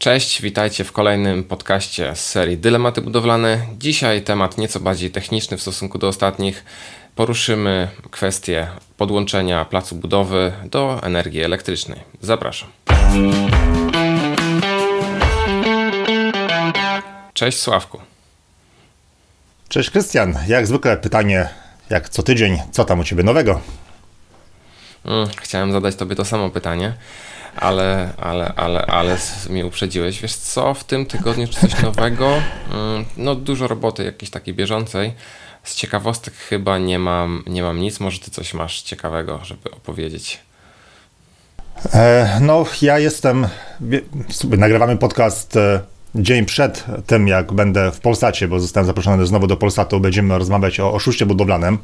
Cześć, witajcie w kolejnym podcaście z serii Dylematy budowlane. Dzisiaj temat nieco bardziej techniczny w stosunku do ostatnich. Poruszymy kwestię podłączenia placu budowy do energii elektrycznej. Zapraszam. Cześć Sławku. Cześć Krystian. Jak zwykle pytanie, jak co tydzień, co tam u Ciebie nowego? Mm, chciałem zadać Tobie to samo pytanie ale, ale, ale, ale mnie uprzedziłeś. Wiesz co, w tym tygodniu czy coś nowego? Mm, no dużo roboty jakiejś takiej bieżącej. Z ciekawostek chyba nie mam, nie mam nic. Może ty coś masz ciekawego, żeby opowiedzieć? E, no, ja jestem. Nagrywamy podcast e, dzień przed tym, jak będę w Polsacie, bo zostałem zaproszony znowu do Polsatu, będziemy rozmawiać o oszuście budowlanym,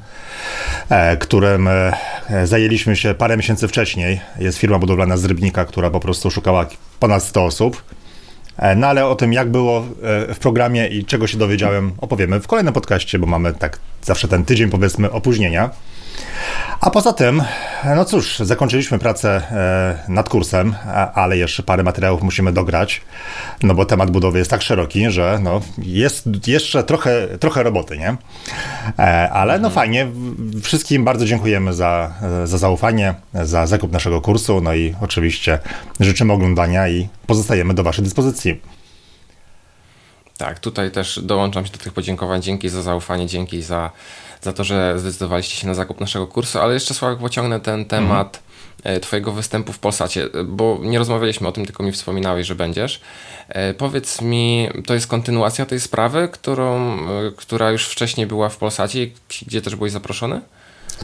e, którym e, zajęliśmy się parę miesięcy wcześniej. Jest firma budowlana z Rybnika, która po prostu szukała ponad 100 osób. E, no ale o tym, jak było w programie i czego się dowiedziałem, opowiemy w kolejnym podcaście, bo mamy tak zawsze ten tydzień, powiedzmy, opóźnienia. A poza tym, no cóż, zakończyliśmy pracę e, nad kursem, ale jeszcze parę materiałów musimy dograć, no bo temat budowy jest tak szeroki, że no, jest jeszcze trochę, trochę roboty, nie? E, ale no mhm. fajnie, wszystkim bardzo dziękujemy za, za zaufanie, za zakup naszego kursu, no i oczywiście życzymy oglądania i pozostajemy do Waszej dyspozycji. Tak, tutaj też dołączam się do tych podziękowań. Dzięki za zaufanie, dzięki za za to, że zdecydowaliście się na zakup naszego kursu, ale jeszcze Sławek pociągnę ten temat mhm. Twojego występu w Polsacie, bo nie rozmawialiśmy o tym, tylko mi wspominałeś, że będziesz. E, powiedz mi, to jest kontynuacja tej sprawy, którą, e, która już wcześniej była w Polsacie, gdzie też byłeś zaproszony?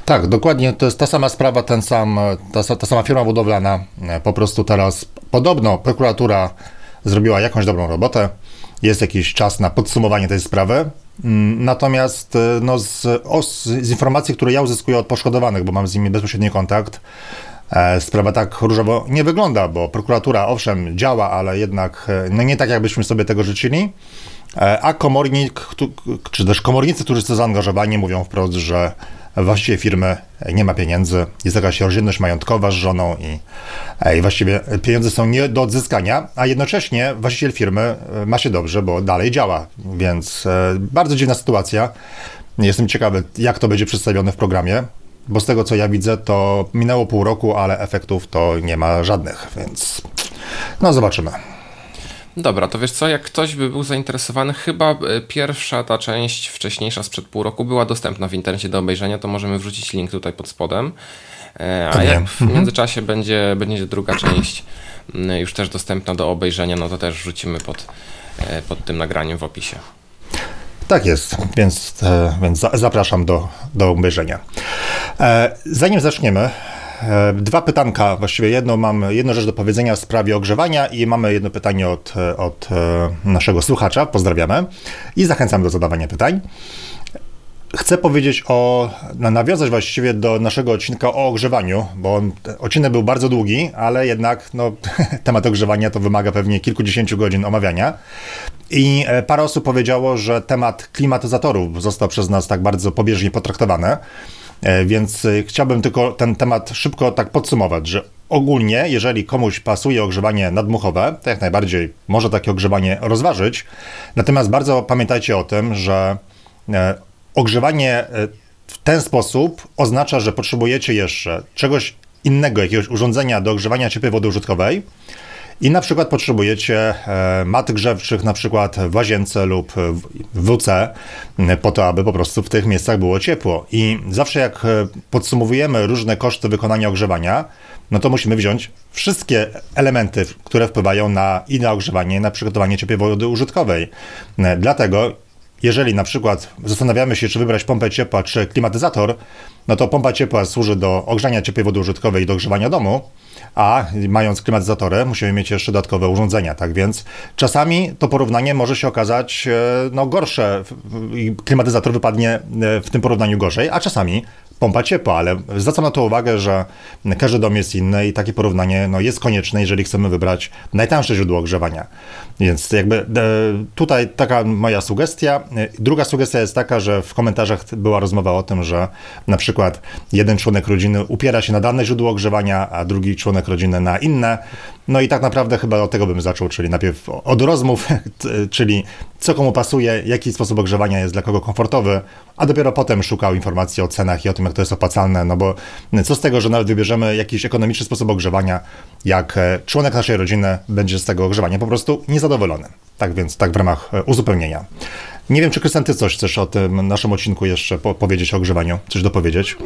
Tak, dokładnie. To jest ta sama sprawa, ten sam, ta, ta sama firma budowlana. Po prostu teraz podobno prokuratura zrobiła jakąś dobrą robotę. Jest jakiś czas na podsumowanie tej sprawy. Mm, natomiast e, no, z, z informacji, które ja uzyskuję od poszkodowanych, bo mam z nimi bezpośredni kontakt, e, sprawa tak różowo nie wygląda, bo prokuratura owszem działa, ale jednak e, no, nie tak, jakbyśmy sobie tego życzyli. A komornik, czy też komornicy, którzy są zaangażowani, mówią wprost, że właściwie firmy nie ma pieniędzy, jest jakaś rozdzielność majątkowa z żoną i, i właściwie pieniądze są nie do odzyskania, a jednocześnie właściciel firmy e, ma się dobrze, bo dalej działa, więc e, bardzo dziwna sytuacja. Jestem ciekawy, jak to będzie przedstawione w programie, bo z tego co ja widzę, to minęło pół roku, ale efektów to nie ma żadnych, więc no zobaczymy. Dobra, to wiesz co, jak ktoś by był zainteresowany, chyba e, pierwsza ta część wcześniejsza sprzed pół roku była dostępna w internecie do obejrzenia, to możemy wrzucić link tutaj pod spodem. E, a jak w mhm. międzyczasie będzie, będzie druga część już też dostępna do obejrzenia, no to też wrzucimy pod, e, pod tym nagraniem w opisie. Tak jest, więc, więc zapraszam do, do obejrzenia. Zanim zaczniemy, dwa pytanka, właściwie jedno mam, jedną rzecz do powiedzenia w sprawie ogrzewania i mamy jedno pytanie od, e, od e, naszego słuchacza, pozdrawiamy i zachęcam do zadawania pytań. Chcę powiedzieć o, nawiązać właściwie do naszego odcinka o ogrzewaniu, bo on, odcinek był bardzo długi, ale jednak no, temat ogrzewania to wymaga pewnie kilkudziesięciu godzin omawiania. I parę osób powiedziało, że temat klimatyzatorów został przez nas tak bardzo pobieżnie potraktowany. E, więc e, chciałbym tylko ten temat szybko tak podsumować, że ogólnie, jeżeli komuś pasuje ogrzewanie nadmuchowe, to jak najbardziej może takie ogrzewanie rozważyć. Natomiast bardzo pamiętajcie o tym, że e, ogrzewanie w ten sposób oznacza, że potrzebujecie jeszcze czegoś innego, jakiegoś urządzenia do ogrzewania ciepłej wody użytkowej i na przykład potrzebujecie e, mat grzewczych na przykład w łazience lub w WC po to, aby po prostu w tych miejscach było ciepło. I zawsze jak e, podsumowujemy różne koszty wykonania ogrzewania, no to musimy wziąć wszystkie elementy, które wpływają na i na ogrzewanie, i na przygotowanie ciepłej wody użytkowej. E, dlatego jeżeli na przykład zastanawiamy się, czy wybrać pompę ciepła, czy klimatyzator, no to pompa ciepła służy do ogrzania ciepłej wody użytkowej i do ogrzewania domu, a mając klimatyzatory musimy mieć jeszcze dodatkowe urządzenia, tak więc czasami to porównanie może się okazać e, no, gorsze i klimatyzator wypadnie e, w tym porównaniu gorzej, a czasami pompa ciepła, ale zwracam na to uwagę, że każdy dom jest inny i takie porównanie no, jest konieczne, jeżeli chcemy wybrać najtańsze źródło ogrzewania. Więc jakby e, tutaj taka moja sugestia. Druga sugestia jest taka, że w komentarzach była rozmowa o tym, że na przykład jeden członek rodziny upiera się na dane źródło ogrzewania, a drugi członek rodziny na inne. No i tak naprawdę chyba od tego bym zaczął, czyli najpierw od rozmów, czyli co komu pasuje, jaki sposób ogrzewania jest dla kogo komfortowy, a dopiero potem szukał informacji o cenach i o tym, jak to jest opłacalne, no bo co z tego, że nawet wybierzemy jakiś ekonomiczny sposób ogrzewania, jak e, członek naszej rodziny będzie z tego ogrzewania po prostu niezadowolony. Tak więc, tak w ramach e, uzupełnienia. Nie wiem, czy Krystian, ty coś chcesz o tym naszym odcinku jeszcze po powiedzieć o ogrzewaniu? Coś dopowiedzieć?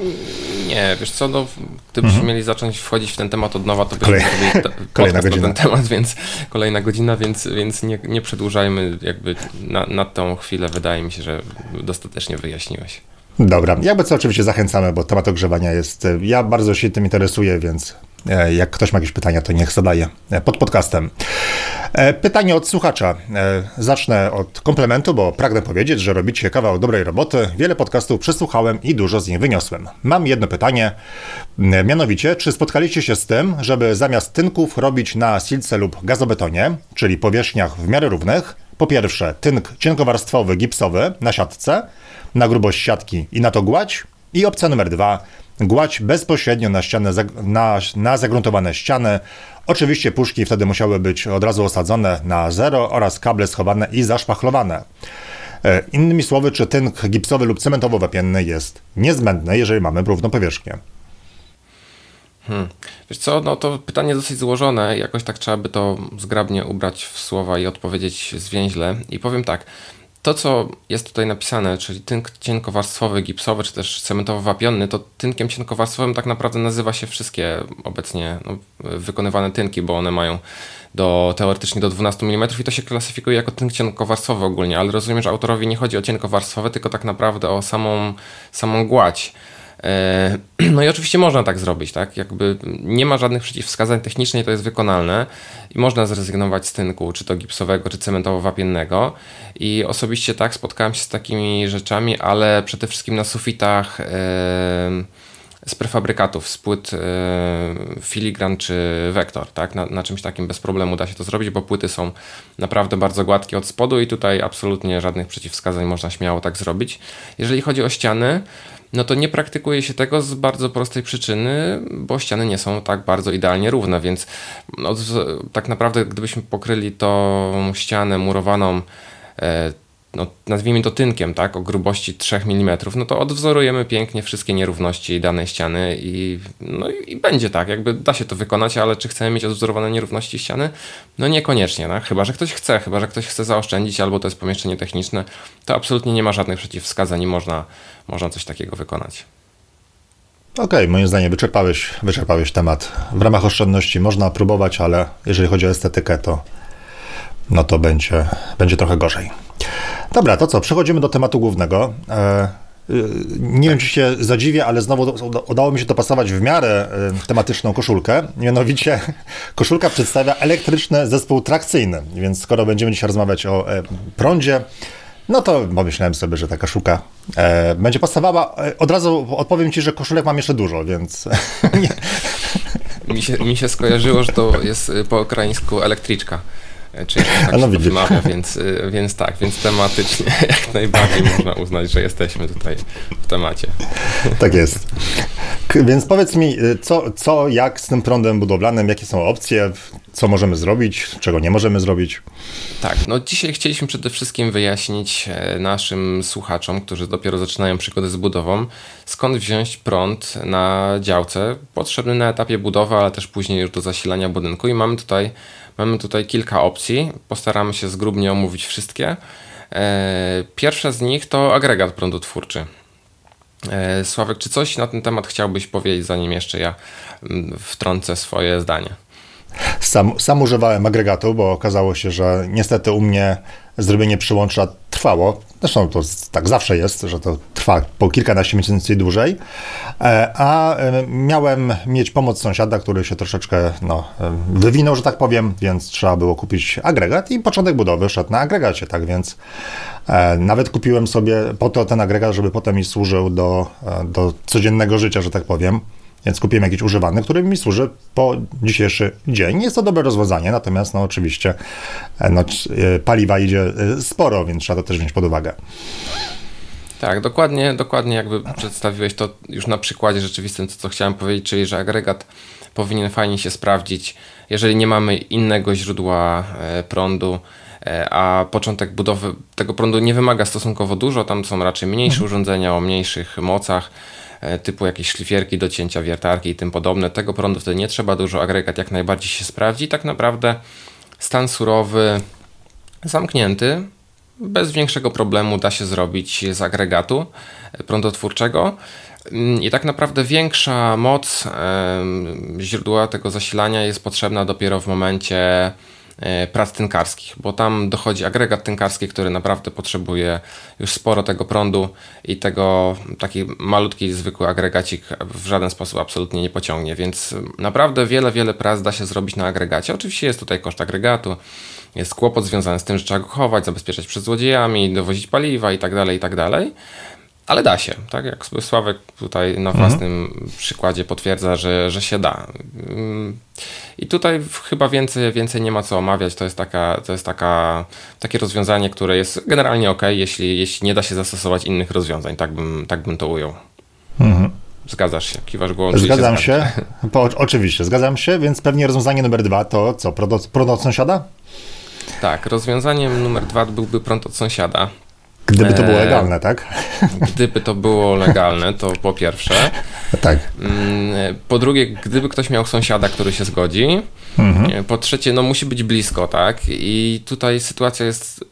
Nie, wiesz co, no, gdybyśmy mhm. mieli zacząć wchodzić w ten temat od nowa, to byśmy Kolej, zrobili kolejna godzina. ten temat, więc kolejna godzina, więc, więc nie, nie przedłużajmy jakby na, na tą chwilę. Wydaje mi się, że dostatecznie wyjaśniłeś. Dobra, jakby co oczywiście zachęcamy, bo temat ogrzewania jest, ja bardzo się tym interesuję, więc jak ktoś ma jakieś pytania, to niech zadaje e, pod podcastem. E, pytanie od słuchacza. Zacznę od komplementu, bo pragnę powiedzieć, że robicie kawał dobrej roboty. Wiele podcastów przesłuchałem i dużo z nich wyniosłem. Mam jedno pytanie, mianowicie, czy spotkaliście się z tym, żeby zamiast tynków robić na silce lub gazobetonie, czyli powierzchniach w miarę równych, po pierwsze tynk cienkowarstwowy, gipsowy na siatce, na grubość siatki i na to gładź. I opcja numer dwa, gładź bezpośrednio na ścianę, na, na zagruntowane ściany. Oczywiście puszki wtedy musiały być od razu osadzone na zero oraz kable schowane i zaszpachlowane. E, innymi słowy, czy tynk gipsowy lub cementowo-wapienny jest niezbędny, jeżeli mamy równą powierzchnię? Hmm. Wiesz co, no to pytanie dosyć złożone, jakoś tak trzeba by to zgrabnie ubrać w słowa i odpowiedzieć zwięźle. I powiem tak, to, co jest tutaj napisane, czyli tynk cienkowarstwowy, gipsowy, czy też cementowo-wapienny, to tynkiem cienkowarstwowym tak naprawdę nazywa się wszystkie obecnie no, wykonywane tynki, bo one mają do, teoretycznie do 12 mm i to się klasyfikuje jako tynk cienkowarstwowy ogólnie, ale rozumiem, że autorowi nie chodzi o cienkowarstwowe, tylko tak naprawdę o samą, samą gładź. E, no i oczywiście można tak zrobić, tak? Jakby nie ma żadnych przeciwwskazań technicznych, to jest wykonalne i można zrezygnować z tynku, czy to gipsowego, czy cementowo-wapiennego. I osobiście tak spotkałem się z takimi rzeczami, ale przede wszystkim na sufitach e, z prefabrykatów, z płyt e, filigran czy wektor, tak? Na, na, czymś takim bez problemu da się to zrobić, bo płyty są naprawdę bardzo gładkie od spodu i tutaj absolutnie żadnych przeciwwskazań można śmiało tak zrobić. Jeżeli chodzi o ściany, no to nie praktykuje się tego z bardzo prostej przyczyny, bo ściany nie są tak bardzo idealnie równe, więc no, tak naprawdę gdybyśmy pokryli tą ścianę murowaną e, no, nazwijmy to tynkiem, tak, o grubości 3 mm, no to odwzorujemy pięknie wszystkie nierówności danej ściany i, no i będzie tak, jakby da się to wykonać, ale czy chcemy mieć odwzorowane nierówności ściany? No niekoniecznie, no, chyba, że ktoś chce, chyba, że ktoś chce zaoszczędzić albo to jest pomieszczenie techniczne, to absolutnie nie ma żadnych przeciwwskazań i można, można coś takiego wykonać. Okej, okay, moim zdaniem wyczerpałeś, wyczerpałeś temat. W ramach oszczędności można próbować, ale jeżeli chodzi o estetykę, to no to będzie, będzie trochę gorzej. Dobra, to co? Przechodzimy do tematu głównego. E, y, nie wiem, czy się zadziwię, ale znowu udało mi się dopasować w miarę e, tematyczną koszulkę. Mianowicie koszulka przedstawia elektryczny zespół trakcyjny, więc skoro będziemy dzisiaj rozmawiać o e, prądzie, no to pomyślałem sobie, że ta koszulka będzie pasowała. Od razu odpowiem Ci, że koszulek mam jeszcze dużo, więc... mi, się, mi się skojarzyło, że to jest po ukraińsku elektryczka. E, czy tak no, więc, e, więc tak, więc tematycznie jak najbardziej można uznać, że jesteśmy tutaj w temacie. Tak jest. Więc powiedz mi, e, co, co, jak z tym prądem budowlanym, jakie są opcje, co możemy zrobić, czego nie możemy zrobić? Tak, no dzisiaj chcieliśmy przede wszystkim wyjaśnić naszym słuchaczom, którzy dopiero zaczynają przygodę z budową, skąd wziąć prąd na działce, potrzebny na etapie budowy, ale też później już do zasilania budynku i mamy tutaj Mamy tutaj kilka opcji, postaramy się zgrubnie omówić wszystkie. E, pierwsza z nich to agregat prądotwórczy. E, Sławek, czy coś na ten temat chciałbyś powiedzieć, zanim jeszcze ja mm, wtrącę swoje zdanie? Sam, sam używałem agregatu, bo okazało się, że niestety u mnie zrobienie przyłącza trwało. Zresztą to tak zawsze jest, że to trwa po kilkanaście miesięcy dłużej. E, a e, miałem mieć pomoc sąsiada, który się troszeczkę no, e, wywinął, że tak powiem, więc trzeba było kupić agregat i początek budowy szedł na agregacie, tak więc nawet kupiłem sobie po to ten agregat, żeby potem mi służył do, do codziennego życia, że tak powiem. Więc kupiłem jakiś używany, który mi służy po dzisiejszy dzień. Jest to dobre rozwiązanie, natomiast no oczywiście e, no, e, paliwa idzie e, sporo, więc trzeba to też wziąć pod uwagę. Tak, dokładnie, dokładnie jakby przedstawiłeś to już na przykładzie rzeczywistym, co, co chciałem powiedzieć, czyli że agregat powinien fajnie się sprawdzić, jeżeli nie mamy innego źródła prądu, a początek budowy tego prądu nie wymaga stosunkowo dużo, tam są raczej mniejsze mhm. urządzenia o mniejszych mocach, typu jakieś szlifierki do cięcia wiertarki i tym podobne. Tego prądu wtedy nie trzeba dużo, agregat jak najbardziej się sprawdzi. Tak naprawdę stan surowy zamknięty, bez większego problemu da się zrobić z agregatu prądotwórczego. I tak naprawdę większa moc źródła tego zasilania jest potrzebna dopiero w momencie E, prac tynkarskich, bo tam dochodzi agregat tynkarski, który naprawdę potrzebuje już sporo tego prądu i tego taki malutki, zwykły agregacik w żaden sposób absolutnie nie pociągnie, więc naprawdę wiele, wiele prac da się zrobić na agregacie. Oczywiście jest tutaj koszt agregatu, jest kłopot związany z tym, że trzeba go chować, zabezpieczać przed złodziejami, dowozić paliwa i tak Ale da się, tak jak Sławek tutaj na mhm. własnym mhm. przykładzie potwierdza, że, że się da. I tutaj chyba więcej, więcej nie ma co omawiać. To jest, taka, to jest taka, takie rozwiązanie, które jest generalnie ok, jeśli, jeśli nie da się zastosować innych rozwiązań. Tak bym, tak bym to ujął. Mhm. Zgadzasz się, kiwasz głową. Zgadzam się, po, oczywiście, zgadzam się, więc pewnie rozwiązanie numer dwa to co, prąd od sąsiada? Tak, rozwiązaniem numer dwa byłby prąd od sąsiada. Gdyby to było e, legalne, tak? Gdyby to było legalne, to po pierwsze. Tak. Mm, po drugie, gdyby ktoś miał sąsiada, który się zgodzi. Mhm. Po trzecie, no musi być blisko, tak? I tutaj sytuacja jest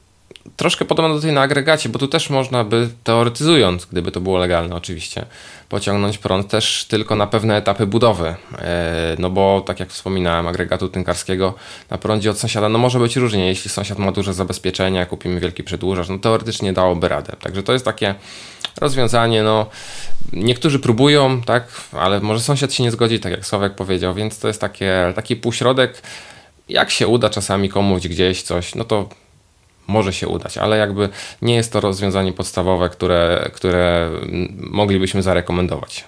troszkę podobna do tej na agregacie, bo tu też można by, teoretyzując, gdyby to było legalne oczywiście, pociągnąć prąd też tylko na pewne etapy budowy. E, no bo tak jak wspominałem, agregatu tynkarskiego na prądzie od sąsiada, no może być różnie. Jeśli sąsiad ma duże zabezpieczenia, kupimy wielki przedłużacz, no teoretycznie dałoby radę. Także to jest takie rozwiązanie, no niektórzy próbują, tak, ale może sąsiad się nie zgodzi, tak jak Sławek powiedział, więc to jest takie, taki półśrodek. Jak się uda czasami komuś gdzieś coś, no to może się udać, ale jakby nie jest to rozwiązanie podstawowe, które, które moglibyśmy zarekomendować.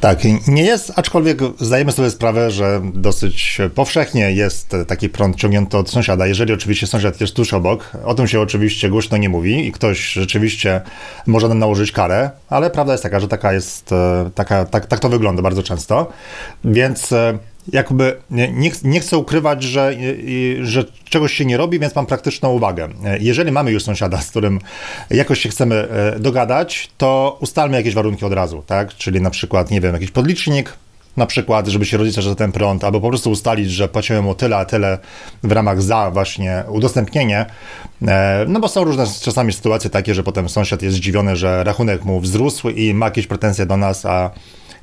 Tak, nie jest, aczkolwiek zdajemy sobie sprawę, że dosyć powszechnie jest taki prąd ciągnięty od sąsiada, jeżeli oczywiście sąsiad jest tuż obok. O tym się oczywiście głośno nie mówi i ktoś rzeczywiście może nam nałożyć karę, ale prawda jest taka, że taka jest, e, taka, tak, tak to wygląda bardzo często. Więc e, jakby nie, nie chcę ukrywać, że, że czegoś się nie robi, więc mam praktyczną uwagę. Jeżeli mamy już sąsiada, z którym jakoś się chcemy e, dogadać, to ustalmy jakieś warunki od razu, tak? Czyli na przykład, nie wiem, jakiś podlicznik, na przykład, żeby się rozliczać za ten prąd, albo po prostu ustalić, że płacimy mu tyle, a tyle w ramach za właśnie udostępnienie. E, no bo są różne czasami sytuacje takie, że potem sąsiad jest zdziwiony, że rachunek mu wzrósł i ma jakieś pretensje do nas, a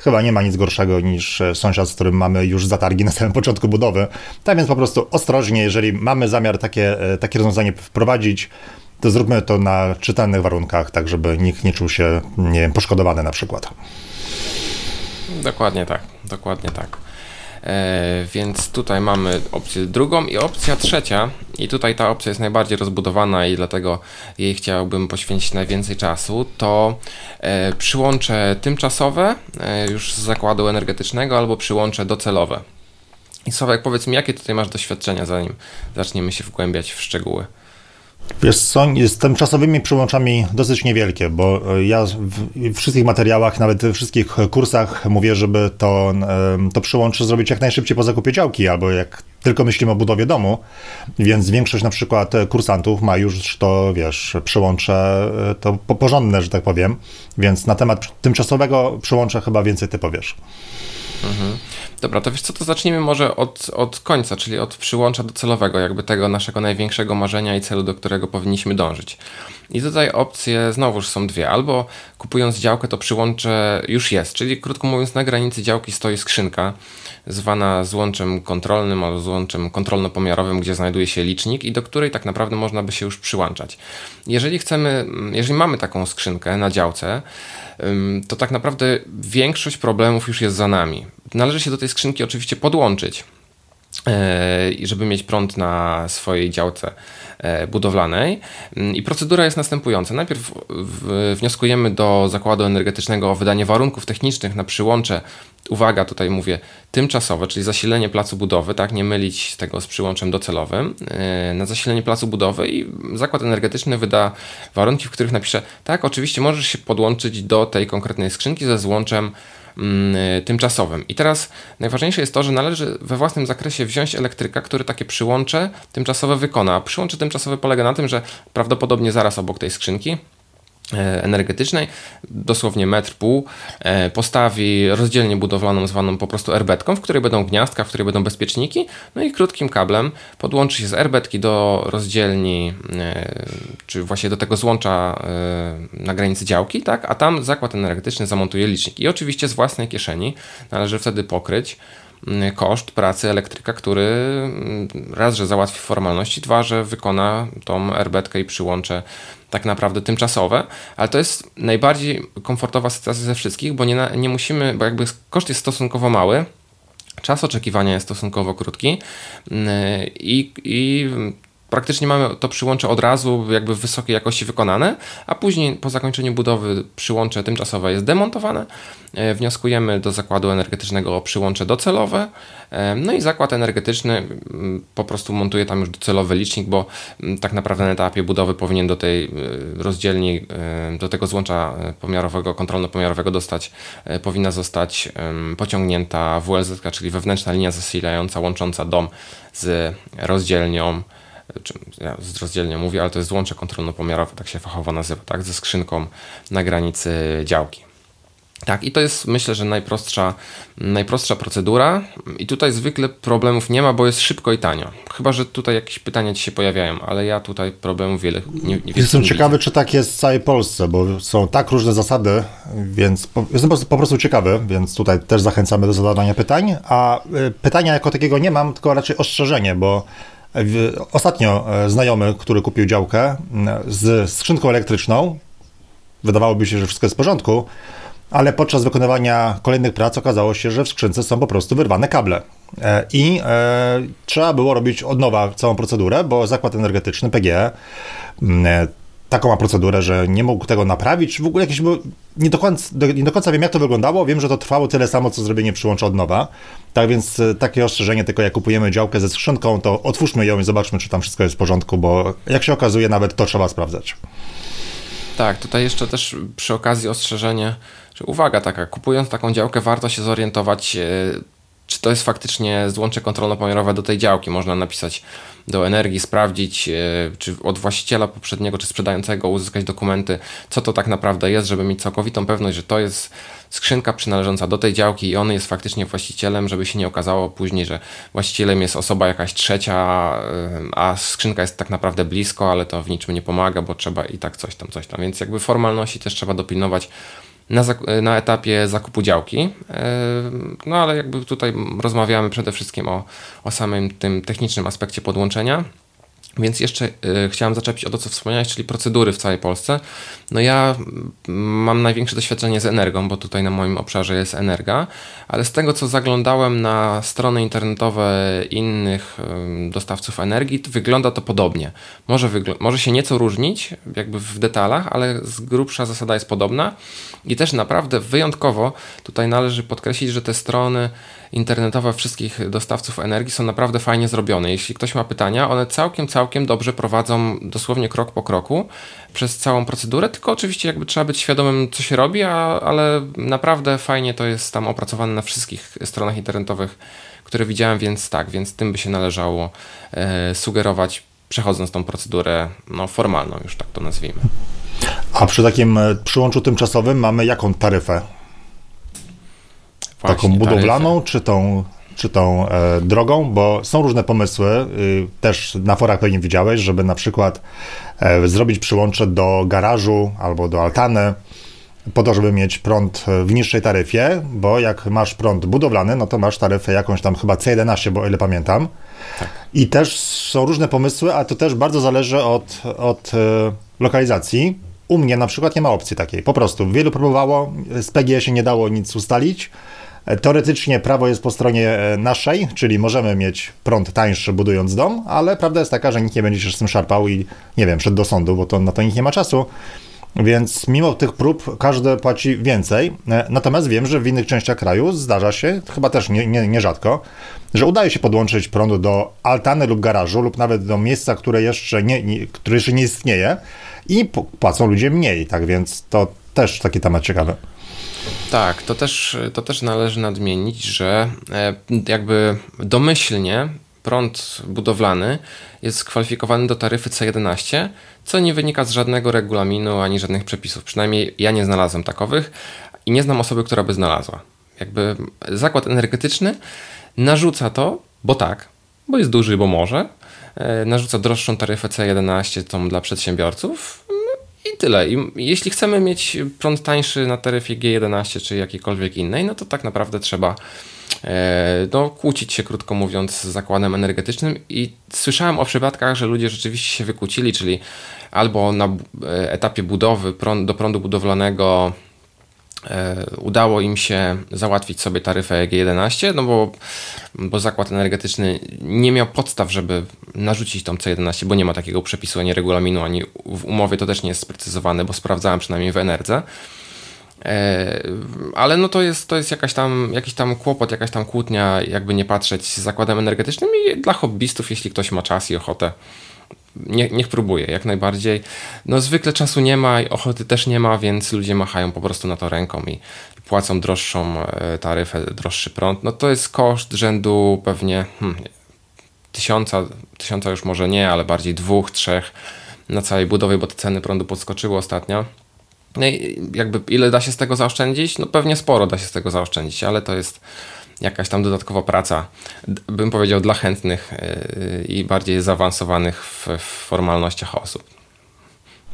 chyba nie ma nic gorszego niż e, sąsiad, z którym mamy już zatargi na samym początku budowy. Tak więc po prostu ostrożnie, jeżeli mamy zamiar takie, e, takie rozwiązanie wprowadzić, to zróbmy to na czytelnych warunkach, tak żeby nikt nie czuł się nie wiem, poszkodowany na przykład. Dokładnie tak, dokładnie tak. E, więc tutaj mamy opcję drugą i opcja trzecia. I tutaj ta opcja jest najbardziej rozbudowana i dlatego jej chciałbym poświęcić najwięcej czasu. To e, przyłącze tymczasowe e, już z zakładu energetycznego albo przyłącze docelowe. I Sławek, powiedz mi, jakie tutaj masz doświadczenia, zanim zaczniemy się wgłębiać w szczegóły? Wiesz co, z tymczasowymi przyłączami dosyć niewielkie, bo e, ja w wszystkich materiałach, nawet we wszystkich kursach mówię, żeby to, to przyłącze zrobić jak najszybciej po zakupie działki, albo jak tylko myślimy o budowie domu, więc większość na przykład kursantów ma już to, wiesz, przyłącze e, to porządne, że tak powiem, więc na temat tymczasowego przyłącza chyba więcej ty powiesz. Mhm. Dobra, to wiesz co, to zacznijmy może od, od końca, czyli od przyłącza docelowego, jakby tego naszego największego marzenia i celu, do którego powinniśmy dążyć. I tutaj opcje znowuż są dwie. Albo kupując działkę, to przyłącze już jest, czyli krótko mówiąc, na granicy działki stoi skrzynka, zwana złączem kontrolnym albo złączem kontrolno-pomiarowym, gdzie znajduje się licznik i do której tak naprawdę można by się już przyłączać. Jeżeli chcemy, jeżeli mamy taką skrzynkę na działce, to tak naprawdę większość problemów już jest za nami. Należy się do tej skrzynki oczywiście podłączyć, e, żeby mieć prąd na swojej działce e, budowlanej. Mm, I procedura jest następująca. Najpierw wnioskujemy do zakładu energetycznego o wydanie warunków technicznych na przyłącze uwaga, tutaj mówię tymczasowe, czyli zasilenie placu budowy, tak, nie mylić tego z przyłączem docelowym, yy, na zasilenie placu budowy i zakład energetyczny wyda warunki, w których napisze, tak, oczywiście możesz się podłączyć do tej konkretnej skrzynki ze złączem tymczasowym. I teraz najważniejsze jest to, że należy we własnym zakresie wziąć elektryka, który takie przyłącze tymczasowe wykona. A przyłącze tymczasowe polega na tym, że prawdopodobnie zaraz obok tej skrzynki energetycznej, dosłownie metr pół, e, postawi rozdzielnię budowlaną zwaną po prostu erbetką, w której będą gniazdka, w której będą bezpieczniki, no i krótkim kablem podłączy się z erbetki do rozdzielni, e, czy właśnie do tego złącza na granicy działki, tak, a tam zakład energetyczny zamontuje licznik. I oczywiście z własnej kieszeni należy wtedy pokryć Mm, koszt pracy elektryka, który mm, raz, że załatwi formalności, dwa, że wykona tą erbetkę i przyłącze tak naprawdę tymczasowe, ale to jest najbardziej komfortowa sytuacja ze wszystkich, bo nie, nie musimy, bo jakby koszt jest stosunkowo mały, czas oczekiwania jest stosunkowo krótki mm, i, i praktycznie mamy to przyłącze od razu jakby w wysokiej jakości wykonane, a później po zakończeniu budowy przyłącze tymczasowe jest demontowane. E, wnioskujemy do zakładu energetycznego o przyłącze docelowe, e, no i zakład energetyczny mm, po prostu montuje tam już docelowy licznik, bo mm, tak naprawdę na etapie budowy powinien do tej e, rozdzielni, do tego złącza pomiarowego, kontrolno-pomiarowego dostać, powinna zostać pociągnięta WLZ, czyli wewnętrzna linia zasilająca, łącząca dom z rozdzielnią ja z rozdzielnie mówię, ale to jest złącze kontrolno-pomiarowe, tak się fachowo nazywa, tak, ze skrzynką na granicy działki. Tak, i to jest myślę, że najprostsza, najprostsza procedura i tutaj zwykle problemów nie ma, bo jest szybko i tanio. Chyba, że tutaj jakieś pytania ci się pojawiają, ale ja tutaj problemów wiele nie, nie Jestem ciekawy, widzę. czy tak jest w całej Polsce, bo są tak różne zasady, więc po, jestem po, po prostu ciekawy, więc tutaj też zachęcamy do zadawania pytań, a y, pytania jako takiego nie mam, tylko raczej ostrzeżenie, bo Ostatnio e, znajomy, który kupił działkę z skrzynką elektryczną, wydawałoby się, że wszystko jest w porządku, ale podczas wykonywania kolejnych prac okazało się, że w skrzynce są po prostu wyrwane kable. E, I e, trzeba było robić od nowa całą procedurę, bo zakład energetyczny PGE taką ma procedurę, że nie mógł tego naprawić. W ogóle jakieś nie do, końca, nie do końca wiem, jak to wyglądało. Wiem, że to trwało tyle samo, co zrobienie przyłącza od nowa. Tak więc e, takie ostrzeżenie, tylko jak kupujemy działkę ze skrzynką, to otwórzmy ją i zobaczmy, czy tam wszystko jest w porządku, bo jak się okazuje, nawet to trzeba sprawdzać. Tak, tutaj jeszcze też przy okazji ostrzeżenie, że uwaga taka, kupując taką działkę warto się zorientować, e, czy to jest faktycznie złącze kontrolno-pomiarowe do tej działki. Można napisać do energii, sprawdzić, e, czy od właściciela poprzedniego, czy sprzedającego uzyskać dokumenty, co to tak naprawdę jest, żeby mieć całkowitą pewność, że to jest skrzynka przynależąca do tej działki i on jest faktycznie właścicielem, żeby się nie okazało później, że właścicielem jest osoba jakaś trzecia, e, a skrzynka jest tak naprawdę blisko, ale to w niczym nie pomaga, bo trzeba i tak coś tam, coś tam. Więc jakby formalności też trzeba dopilnować na, na etapie zakupu działki. E, no ale jakby tutaj rozmawiamy przede wszystkim o, o samym tym technicznym aspekcie podłączenia. Więc jeszcze y, chciałem zaczepić o to, co wspomniałeś, czyli procedury w całej Polsce. No ja mam największe doświadczenie z Energią, bo tutaj na moim obszarze jest Energa, ale z tego, co zaglądałem na strony internetowe innych dostawców energii, to wygląda to podobnie. Może, może się nieco różnić, jakby w detalach, ale z grubsza zasada jest podobna i też naprawdę wyjątkowo tutaj należy podkreślić, że te strony internetowe wszystkich dostawców energii są naprawdę fajnie zrobione. Jeśli ktoś ma pytania, one całkiem, całkiem dobrze prowadzą dosłownie krok po kroku przez całą procedurę, tylko oczywiście jakby trzeba być świadomym, co się robi, a, ale naprawdę fajnie to jest tam opracowane na wszystkich stronach internetowych, które widziałem, więc tak, więc tym by się należało e, sugerować, przechodząc tą procedurę no, formalną, już tak to nazwijmy. A przy takim e, przyłączu tymczasowym mamy jaką taryfę? Właśnie, taką budowlaną, czy tą, czy tą e, drogą, bo są różne pomysły, y, też na forach pewnie widziałeś, żeby na przykład e, zrobić przyłącze do garażu albo do altany, po to, żeby mieć prąd w niższej taryfie, bo jak masz prąd budowlany, no to masz taryfę jakąś tam chyba C11, bo o ile pamiętam. Tak. I też są różne pomysły, a to też bardzo zależy od, od e, lokalizacji. U mnie na przykład nie ma opcji takiej. Po prostu wielu próbowało, z PGE się nie dało nic ustalić. Teoretycznie prawo jest po stronie e, naszej, czyli możemy mieć prąd tańszy budując dom, ale prawda jest taka, że nikt nie będzie się z tym szarpał i nie wiem, przed do sądu, bo to na to nikt nie ma czasu. Więc mimo tych prób każdy płaci więcej. E, natomiast wiem, że w innych częściach kraju zdarza się, chyba też nie, nie, nierzadko, że udaje się podłączyć prąd do altany lub garażu, lub nawet do miejsca, które jeszcze nie, nie, które jeszcze nie istnieje i płacą ludzie mniej. Tak więc to też taki temat ciekawy. Tak, to też, to też należy nadmienić, że e, jakby domyślnie prąd budowlany jest kwalifikowany do taryfy C11, co nie wynika z żadnego regulaminu ani żadnych przepisów. Przynajmniej ja nie znalazłem takowych i nie znam osoby, która by znalazła. Jakby zakład energetyczny narzuca to, bo tak, bo jest duży, bo może, e, narzuca droższą taryfę C11 tą dla przedsiębiorców i tyle. I jeśli chcemy mieć prąd tańszy na taryfie G11 czy jakiejkolwiek innej, no to tak naprawdę trzeba e, no, kłócić się, krótko mówiąc, z zakładem energetycznym. I słyszałem o przypadkach, że ludzie rzeczywiście się wykłócili, czyli albo na e, etapie budowy do prądu budowlanego udało im się załatwić sobie taryfę G11, no bo, bo zakład energetyczny nie miał podstaw, żeby narzucić tą C11, bo nie ma takiego przepisu ani regulaminu, ani w umowie to też nie jest sprecyzowane, bo sprawdzałem przynajmniej w Enerdze. E, ale no to jest, to jest jakaś tam, jakiś tam kłopot, jakaś tam kłótnia, jakby nie patrzeć z zakładem energetycznym i dla hobbystów, jeśli ktoś ma czas i ochotę, niech, niech próbuje, jak najbardziej. No zwykle czasu nie ma i ochoty też nie ma, więc ludzie machają po prostu na to ręką i płacą droższą e, taryfę, droższy prąd. No to jest koszt rzędu pewnie hmm, tysiąca, tysiąca już może nie, ale bardziej dwóch, trzech na całej budowie, bo te ceny prądu podskoczyły ostatnio. No i jakby ile da się z tego zaoszczędzić? No pewnie sporo da się z tego zaoszczędzić, ale to jest jakaś tam dodatkowa praca, bym powiedział, dla chętnych y, i bardziej zaawansowanych w, w formalnościach osób.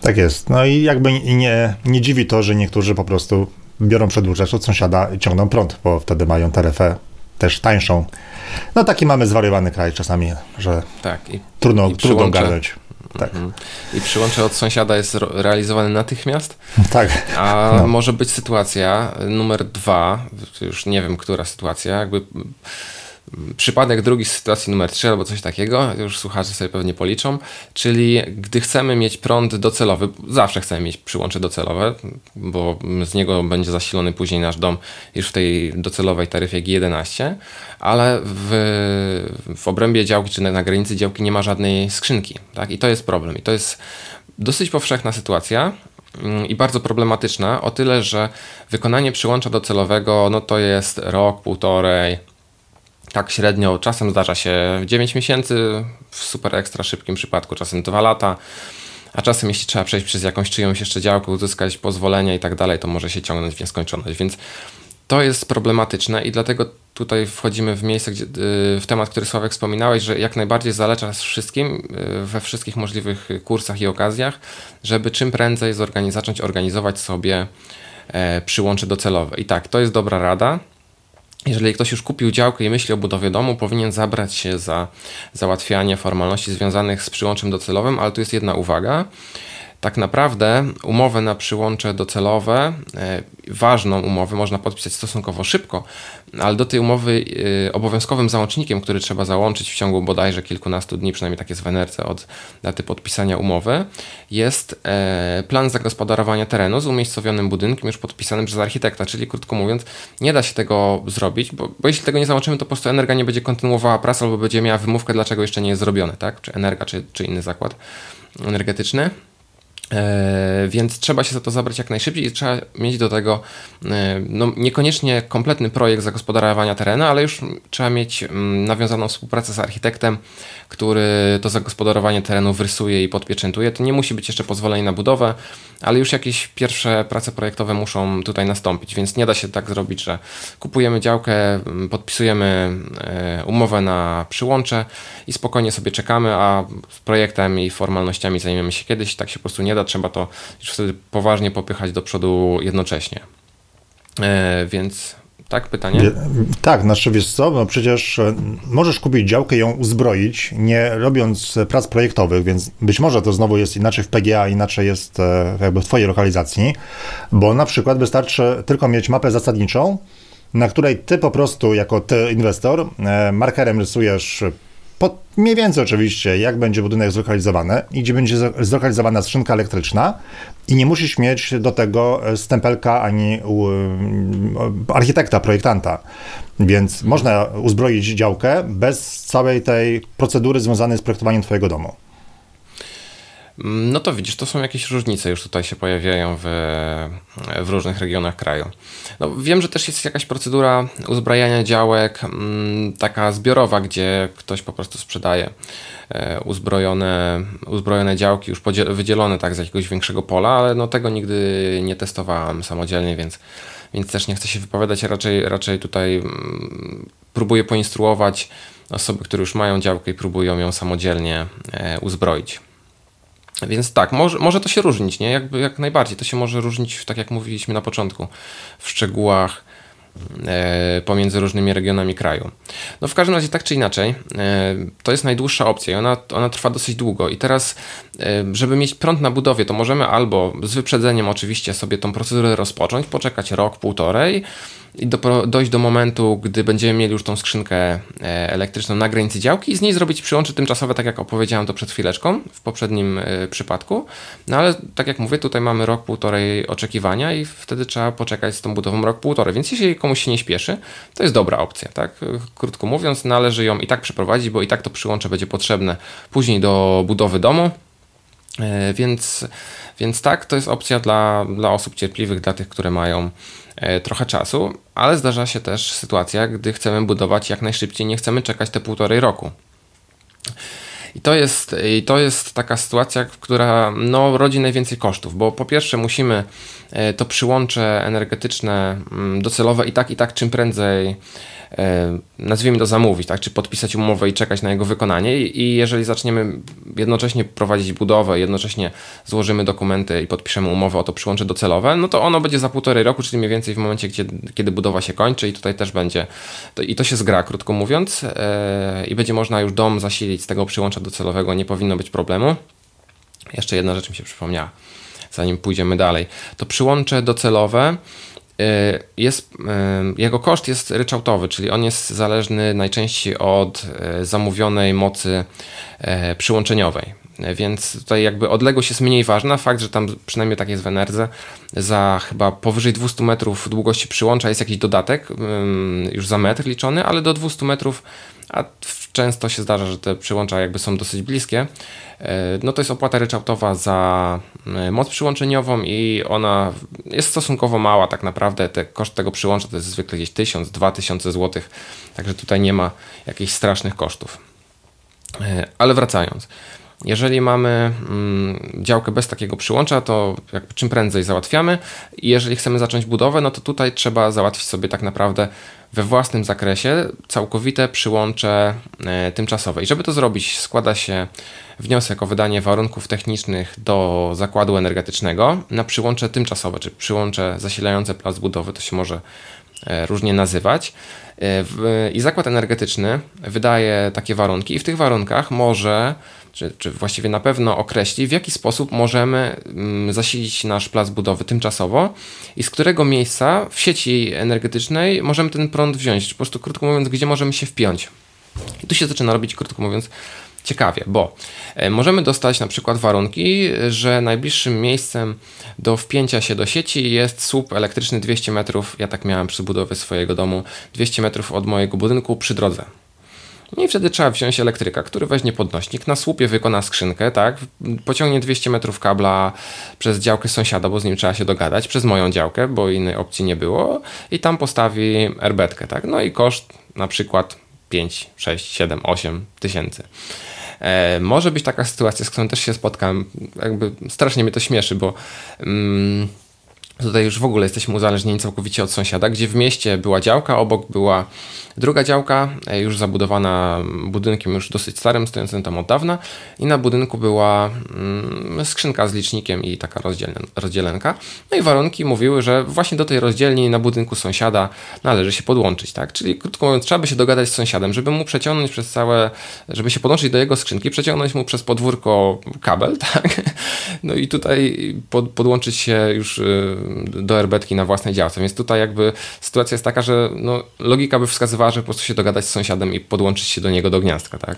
Tak jest. No i jakby nie, nie dziwi to, że niektórzy po prostu biorą przedłużacz od sąsiada i ciągną prąd, bo wtedy mają taryfę też tańszą. No taki mamy zwariowany kraj czasami, że tak, i, trudno, i trudno ogarnąć. Tak. Mhm. I przyłącze od sąsiada jest realizowane natychmiast. Tak. A no. może być sytuacja numer dwa, już nie wiem, która sytuacja, jakby przypadek drugi z sytuacji numer 3 albo coś takiego, już słuchacze sobie pewnie policzą, czyli gdy chcemy mieć prąd docelowy, zawsze chcemy mieć przyłącze docelowe, bo z niego będzie zasilony później nasz dom już w tej docelowej taryfie G11, ale w, w obrębie działki czy na granicy działki nie ma żadnej skrzynki, tak? I to jest problem. I to jest dosyć powszechna sytuacja, mm, i bardzo problematyczna, o tyle, że wykonanie przyłącza docelowego, no to jest rok, półtorej, tak średnio, czasem zdarza się 9 miesięcy, w super ekstra szybkim przypadku, czasem 2 lata, a czasem jeśli trzeba przejść przez jakąś czyjąś jeszcze działkę, uzyskać pozwolenie i tak dalej, to może się ciągnąć w nieskończoność, więc to jest problematyczne i dlatego tutaj wchodzimy w miejsce, gdzie, y, w temat, który Sławek wspominałeś, że jak najbardziej zaleca wszystkim, y, we wszystkich możliwych kursach i okazjach, żeby czym prędzej zacząć organizować sobie e, przyłącze docelowe. I tak, to jest dobra rada jeżeli ktoś już kupił działkę i myśli o budowie domu, powinien zabrać się za załatwianie formalności związanych z przyłączem docelowym, ale tu jest jedna uwaga tak naprawdę umowę na przyłącze docelowe, e, ważną umowę można podpisać stosunkowo szybko, ale do tej umowy e, obowiązkowym załącznikiem, który trzeba załączyć w ciągu bodajże kilkunastu dni, przynajmniej tak jest w Enerce od daty podpisania umowy, jest e, plan zagospodarowania terenu z umiejscowionym budynkiem już podpisanym przez architekta, czyli krótko mówiąc, nie da się tego zrobić, bo, bo jeśli tego nie załączymy, to po prostu Energa nie będzie kontynuowała pracy albo będzie miała wymówkę, dlaczego jeszcze nie jest zrobione, tak? Czy Energa, czy, czy inny zakład energetyczny. E, więc trzeba się za to zabrać jak najszybciej i trzeba mieć do tego e, no, niekoniecznie kompletny projekt zagospodarowania terenu, ale już trzeba mieć mm, nawiązaną współpracę z architektem, który to zagospodarowanie terenu wrysuje i podpieczętuje. To nie musi być jeszcze pozwolenie na budowę, ale już jakieś pierwsze prace projektowe muszą tutaj nastąpić, więc nie da się tak zrobić, że kupujemy działkę, mm, podpisujemy e, umowę na przyłącze i spokojnie sobie czekamy, a projektem i formalnościami zajmiemy się kiedyś. Tak się po prostu nie da, trzeba to już wtedy poważnie popychać do przodu jednocześnie. E, więc tak? Pytanie? Tak, znaczy wiesz co, no przecież e, możesz kupić działkę i ją uzbroić, nie robiąc prac projektowych, więc być może to znowu jest inaczej w PGA, inaczej jest e, jakby w twojej lokalizacji, bo na przykład wystarczy tylko mieć mapę zasadniczą, na której ty po prostu jako ty inwestor e, markerem rysujesz pod, mniej więcej oczywiście, jak będzie budynek zlokalizowany i gdzie będzie zlokalizowana skrzynka elektryczna i nie musisz mieć do tego e, stempelka ani e, architekta, projektanta. Więc można uzbroić działkę bez całej tej procedury związanej z projektowaniem twojego domu. No to widzisz, to są jakieś różnice już tutaj się pojawiają w, w różnych regionach kraju. No, wiem, że też jest jakaś procedura uzbrajania działek, mm, taka zbiorowa, gdzie ktoś po prostu sprzedaje e, uzbrojone, uzbrojone działki, już wydzielone tak z jakiegoś większego pola, ale no tego nigdy nie testowałem samodzielnie, więc, więc też nie chcę się wypowiadać, raczej, raczej tutaj mm, próbuję poinstruować osoby, które już mają działkę i próbują ją samodzielnie e, uzbroić. Więc tak, może, może to się różnić, nie? Jakby, jak najbardziej. To się może różnić, tak jak mówiliśmy na początku, w szczegółach e, pomiędzy różnymi regionami kraju. No w każdym razie tak czy inaczej, e, to jest najdłuższa opcja i ona, ona trwa dosyć długo. I teraz, żeby mieć prąd na budowie, to możemy albo z wyprzedzeniem oczywiście sobie tą procedurę rozpocząć, poczekać rok, półtorej, i do, dojść do momentu, gdy będziemy mieli już tą skrzynkę e, elektryczną na granicy działki i z niej zrobić przyłącze tymczasowe, tak jak opowiedziałem to przed chwileczką w poprzednim e, przypadku. No ale tak jak mówię, tutaj mamy rok, półtorej oczekiwania i wtedy trzeba poczekać z tą budową rok, półtorej. Więc jeśli komuś się nie śpieszy, to jest dobra opcja, tak? Krótko mówiąc, należy ją i tak przeprowadzić, bo i tak to przyłącze będzie potrzebne później do budowy domu. E, więc, więc tak, to jest opcja dla, dla osób cierpliwych, dla tych, które mają E, trochę czasu, ale zdarza się też sytuacja, gdy chcemy budować jak najszybciej, nie chcemy czekać te półtorej roku. I to jest, i to jest taka sytuacja, która no, rodzi najwięcej kosztów, bo po pierwsze musimy e, to przyłącze energetyczne mm, docelowe i tak, i tak czym prędzej E, nazwijmy to zamówić, tak? czy podpisać umowę i czekać na jego wykonanie. I jeżeli zaczniemy jednocześnie prowadzić budowę, jednocześnie złożymy dokumenty i podpiszemy umowę o to przyłącze docelowe, no to ono będzie za półtorej roku, czyli mniej więcej w momencie, gdzie, kiedy budowa się kończy i tutaj też będzie, to, i to się zgra, krótko mówiąc, yy, i będzie można już dom zasilić z tego przyłącza docelowego, nie powinno być problemu. Jeszcze jedna rzecz mi się przypomniała, zanim pójdziemy dalej. To przyłącze docelowe Y, jest, y, jego koszt jest ryczałtowy, czyli on jest zależny najczęściej od y, zamówionej mocy przyłączeniowej. Więc tutaj jakby odległość jest mniej ważna. Fakt, że tam przynajmniej tak jest w Enerze, za chyba powyżej 200 metrów długości przyłącza jest jakiś dodatek, już za metr liczony, ale do 200 metrów, a często się zdarza, że te przyłącza jakby są dosyć bliskie, e, no to jest opłata ryczałtowa za e, moc przyłączeniową i ona jest stosunkowo mała tak naprawdę. Te, koszt tego przyłącza to jest zwykle gdzieś 1000-2000 zł, także tutaj nie ma jakichś strasznych kosztów. E, ale wracając. Jeżeli mamy mm, działkę bez takiego przyłącza, to czym prędzej załatwiamy. I jeżeli chcemy zacząć budowę, no to tutaj trzeba załatwić sobie tak naprawdę we własnym zakresie całkowite przyłącze e, tymczasowe. I żeby to zrobić, składa się wniosek o wydanie warunków technicznych do zakładu energetycznego na przyłącze tymczasowe, czy przyłącze zasilające plac budowy, to się może e, różnie nazywać. E, I zakład energetyczny wydaje takie warunki, i w tych warunkach może czy, czy właściwie na pewno określi, w jaki sposób możemy mm, zasilić nasz plac budowy tymczasowo i z którego miejsca w sieci energetycznej możemy ten prąd wziąć, po prostu krótko mówiąc, gdzie możemy się wpiąć. I tu się zaczyna robić, krótko mówiąc, ciekawie, bo e, możemy dostać na przykład warunki, że najbliższym miejscem do wpięcia się do sieci jest słup elektryczny 200 metrów. Ja tak miałem przy budowie swojego domu, 200 metrów od mojego budynku przy drodze. No i wtedy trzeba wziąć elektryka, który weźmie podnośnik, na słupie wykona skrzynkę, tak? Pociągnie 200 metrów kabla przez działkę sąsiada, bo z nim trzeba się dogadać, przez moją działkę, bo innej opcji nie było i tam postawi erbetkę, tak? No i koszt na przykład 5, 6, 7, 8 tysięcy. E, może być taka sytuacja, z którą też się spotkałem, jakby strasznie mnie to śmieszy, bo mm, Tutaj już w ogóle jesteśmy uzależnieni całkowicie od sąsiada, gdzie w mieście była działka, obok była druga działka, e, już zabudowana budynkiem już dosyć starym, stojącym tam od dawna i na budynku była mm, skrzynka z licznikiem i taka rozdzielenka. No i warunki mówiły, że właśnie do tej rozdzielni na budynku sąsiada należy się podłączyć, tak? Czyli krótko mówiąc, trzeba by się dogadać z sąsiadem, żeby mu przeciągnąć przez całe, żeby się podłączyć do jego skrzynki, przeciągnąć mu przez podwórko kabel, tak? No i tutaj pod, podłączyć się już y, do erbetki na własnej działce. Więc tutaj jakby sytuacja jest taka, że no, logika by wskazywała, że po prostu się dogadać z sąsiadem i podłączyć się do niego do gniazdka, tak?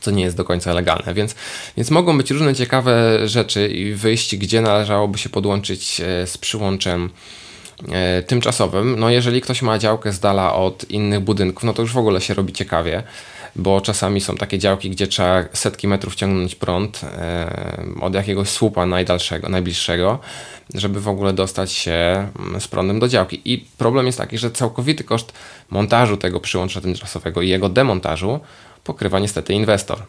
co nie jest do końca legalne. Więc, więc mogą być różne ciekawe rzeczy i wyjść, gdzie należałoby się podłączyć e, z przyłączem tymczasowym. No jeżeli ktoś ma działkę z dala od innych budynków, no to już w ogóle się robi ciekawie. bo czasami są takie działki, gdzie trzeba setki metrów ciągnąć prąd e, od jakiegoś słupa najdalszego, najbliższego, żeby w ogóle dostać się mm, z prądem do działki. I problem jest taki, że całkowity koszt montażu tego przyłącza tymczasowego i jego demontażu pokrywa niestety inwestor.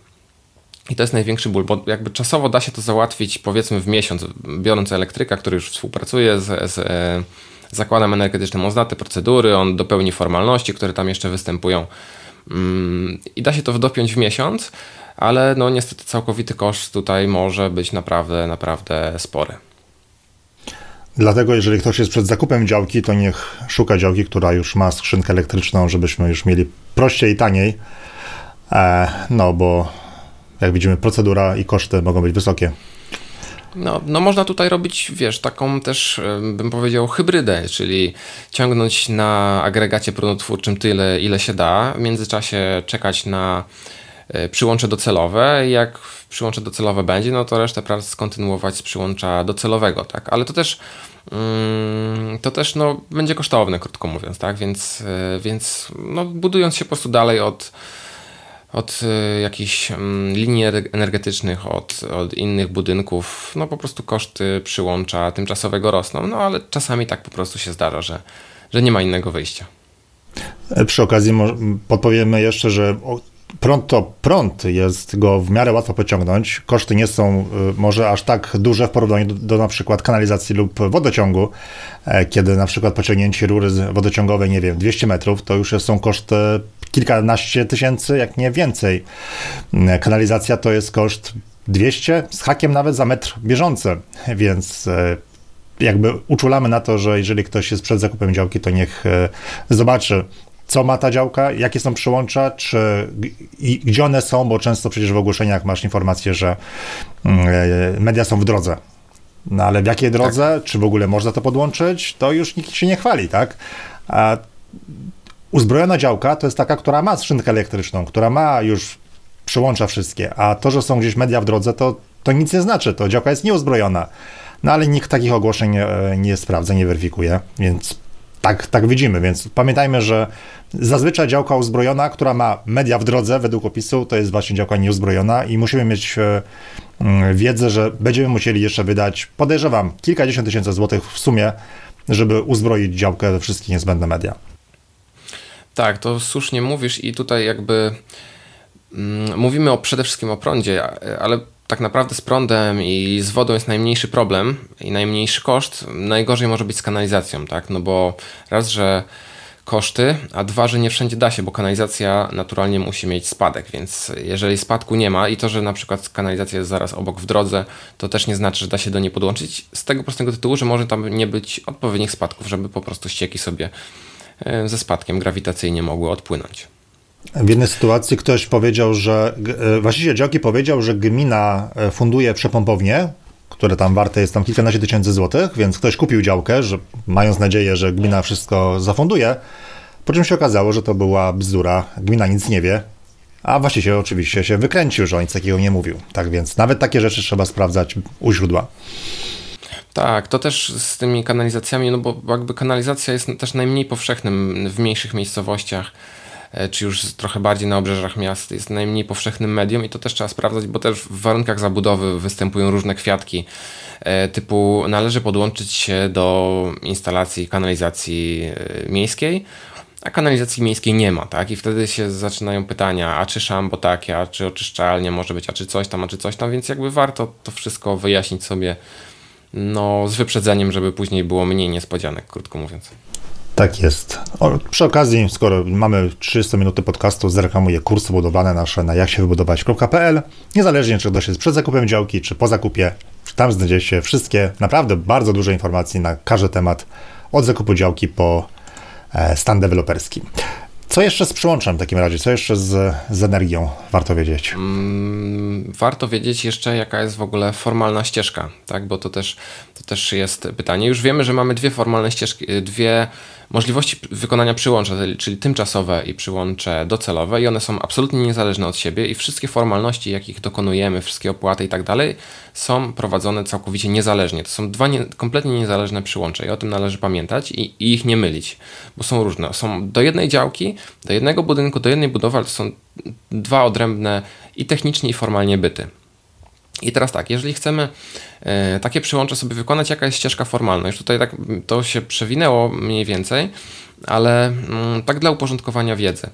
I to jest największy ból, bo jakby czasowo da się to załatwić powiedzmy w miesiąc, biorąc elektryka, który już współpracuje z, z e, zakładem energetycznym, on zna te procedury, on dopełni formalności, które tam jeszcze występują mm, i da się to dopiąć w miesiąc, ale no niestety całkowity koszt tutaj może być naprawdę, naprawdę spory. Dlatego, jeżeli ktoś jest przed zakupem działki, to niech szuka działki, która już ma skrzynkę elektryczną, żebyśmy już mieli prościej i taniej. E, no bo jak widzimy, procedura i koszty mogą być wysokie. No, no można tutaj robić, wiesz, taką też bym powiedział hybrydę, czyli ciągnąć na agregacie prądotwórczym tyle, ile się da, w międzyczasie czekać na e, przyłącze docelowe. Jak przyłącze docelowe będzie, no to resztę prac skontynuować z przyłącza docelowego, tak, ale to też mm, to też no, będzie kosztowne, krótko mówiąc, tak, więc, e, więc no, budując się po prostu dalej od od y, jakichś mm, linii energetycznych, od, od innych budynków, no po prostu koszty przyłącza tymczasowego rosną, no ale czasami tak po prostu się zdarza, że, że nie ma innego wyjścia. E, przy okazji podpowiemy jeszcze, że prąd to prąd, jest go w miarę łatwo pociągnąć. Koszty nie są y, może aż tak duże w porównaniu do, do na przykład kanalizacji lub wodociągu, e, kiedy na przykład pociągnięcie rury wodociągowej, nie wiem, 200 metrów, to już są koszty kilkanaście tysięcy, jak nie więcej. Mm, kanalizacja to jest koszt 200 z hakiem nawet za metr bieżący, więc e, jakby uczulamy na to, że jeżeli ktoś jest przed zakupem działki, to niech e, zobaczy, co ma ta działka, jakie są przyłącza, czy i gdzie one są, bo często przecież w ogłoszeniach masz informację, że mm, e, media są w drodze. No ale w jakiej drodze, tak. czy w ogóle można to podłączyć, to już nikt się nie chwali, tak? A uzbrojona działka to jest taka, która ma skrzynkę elektryczną, która ma już przyłącza wszystkie, a to, że są gdzieś media w drodze, to, to nic nie znaczy, to działka jest nieuzbrojona. No ale nikt takich ogłoszeń nie, nie sprawdza, nie weryfikuje, więc tak, tak widzimy, więc pamiętajmy, że zazwyczaj działka uzbrojona, która ma media w drodze według opisu, to jest właśnie działka nieuzbrojona i musimy mieć e, mm, wiedzę, że będziemy musieli jeszcze wydać, podejrzewam, kilkadziesiąt tysięcy złotych w sumie, żeby uzbroić działkę we wszystkie niezbędne media. Tak, to słusznie mówisz i tutaj jakby mm, mówimy o, przede wszystkim o prądzie, ale tak naprawdę z prądem i z wodą jest najmniejszy problem i najmniejszy koszt. Najgorzej może być z kanalizacją, tak? No bo raz, że koszty, a dwa, że nie wszędzie da się, bo kanalizacja naturalnie musi mieć spadek, więc jeżeli spadku nie ma i to, że na przykład kanalizacja jest zaraz obok w drodze, to też nie znaczy, że da się do niej podłączyć z tego prostego tytułu, że może tam nie być odpowiednich spadków, żeby po prostu ścieki sobie E, ze spadkiem grawitacyjnie mogły odpłynąć. W jednej sytuacji ktoś powiedział, że e, właściciel działki powiedział, że gmina e, funduje przepompownię, które tam warte jest tam kilkanaście tysięcy złotych, więc ktoś kupił działkę, że, mając nadzieję, że gmina wszystko zafunduje, po czym się okazało, że to była bzdura, gmina nic nie wie, a właściciel oczywiście się wykręcił, że on nic takiego nie mówił. Tak więc nawet takie rzeczy trzeba sprawdzać u źródła. Tak, to też z tymi kanalizacjami, no bo jakby kanalizacja jest też najmniej powszechnym w mniejszych miejscowościach, czy już trochę bardziej na obrzeżach miast, jest najmniej powszechnym medium i to też trzeba sprawdzać, bo też w warunkach zabudowy występują różne kwiatki, e, typu należy podłączyć się do instalacji kanalizacji e, miejskiej, a kanalizacji miejskiej nie ma, tak? I wtedy się zaczynają pytania, a czy szambo takie, a czy oczyszczalnia może być, a czy coś tam, a czy coś tam, więc jakby warto to wszystko wyjaśnić sobie no, z wyprzedzeniem, żeby później było mniej niespodzianek, krótko mówiąc. Tak jest. O, przy okazji, skoro mamy 300 minuty podcastu, zreklamuję kursy budowlane nasze na jaksiewybudować.pl. Niezależnie, czy ktoś jest przed zakupem działki, czy po zakupie, tam znajdziecie wszystkie naprawdę bardzo duże informacje na każdy temat, od zakupu działki po e, stan deweloperski. Co jeszcze z przyłączem w takim razie? Co jeszcze z, z energią warto wiedzieć? Mm, warto wiedzieć jeszcze, jaka jest w ogóle formalna ścieżka, tak? bo to też, to też jest pytanie. Już wiemy, że mamy dwie formalne ścieżki, dwie możliwości wykonania przyłącza, czyli tymczasowe i przyłącze docelowe i one są absolutnie niezależne od siebie i wszystkie formalności, jakich dokonujemy, wszystkie opłaty i tak dalej są prowadzone całkowicie niezależnie. To są dwa nie, kompletnie niezależne przyłącze i o tym należy pamiętać i, i, ich nie mylić, bo są różne. Są do jednej działki, do jednego budynku, do jednej budowy, ale to są dwa odrębne i technicznie i formalnie byty. I teraz tak, jeżeli chcemy e, takie przyłącze sobie wykonać, jaka jest ścieżka formalna? Już tutaj tak to się przewinęło mniej więcej, ale mm, tak dla uporządkowania wiedzy.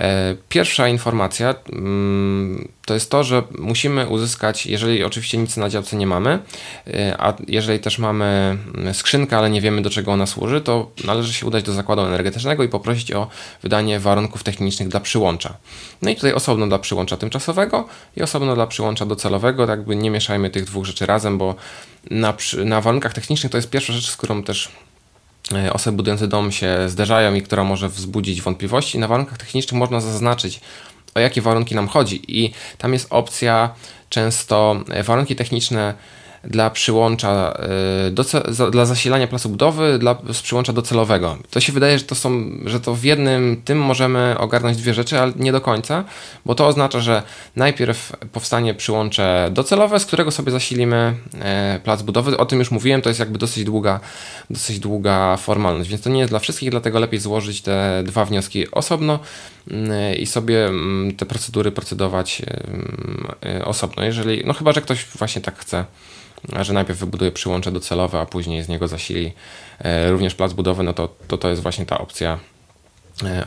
E, pierwsza informacja mm, to jest to, że musimy uzyskać, jeżeli oczywiście nic na działce nie mamy, e, a jeżeli też mamy mm, skrzynkę, ale nie wiemy do czego ona służy, to należy się udać do zakładu energetycznego i poprosić o wydanie warunków technicznych dla przyłącza. No i tutaj osobno dla przyłącza tymczasowego i osobno dla przyłącza docelowego, tak by nie mieszajmy tych dwóch rzeczy razem, bo na, na warunkach technicznych to jest pierwsza rzecz, z którą też osoby budujące dom się zderzają i która może wzbudzić wątpliwości. Na warunkach technicznych można zaznaczyć, o jakie warunki nam chodzi, i tam jest opcja często e, warunki techniczne dla przyłącza, y, do, dla zasilania placu budowy, dla, z przyłącza docelowego. To się wydaje, że to są, że to w jednym tym możemy ogarnąć dwie rzeczy, ale nie do końca, bo to oznacza, że najpierw powstanie przyłącze docelowe, z którego sobie zasilimy e, plac budowy. O tym już mówiłem, to jest jakby dosyć długa, dosyć długa formalność, więc to nie jest dla wszystkich, dlatego lepiej złożyć te dwa wnioski osobno mm, i sobie mm, te procedury procedować e, osobno, jeżeli, no chyba, że ktoś właśnie tak chce że najpierw wybuduje przyłącze docelowe, a później z niego zasili e, również plac budowy, no to, to to jest właśnie ta opcja,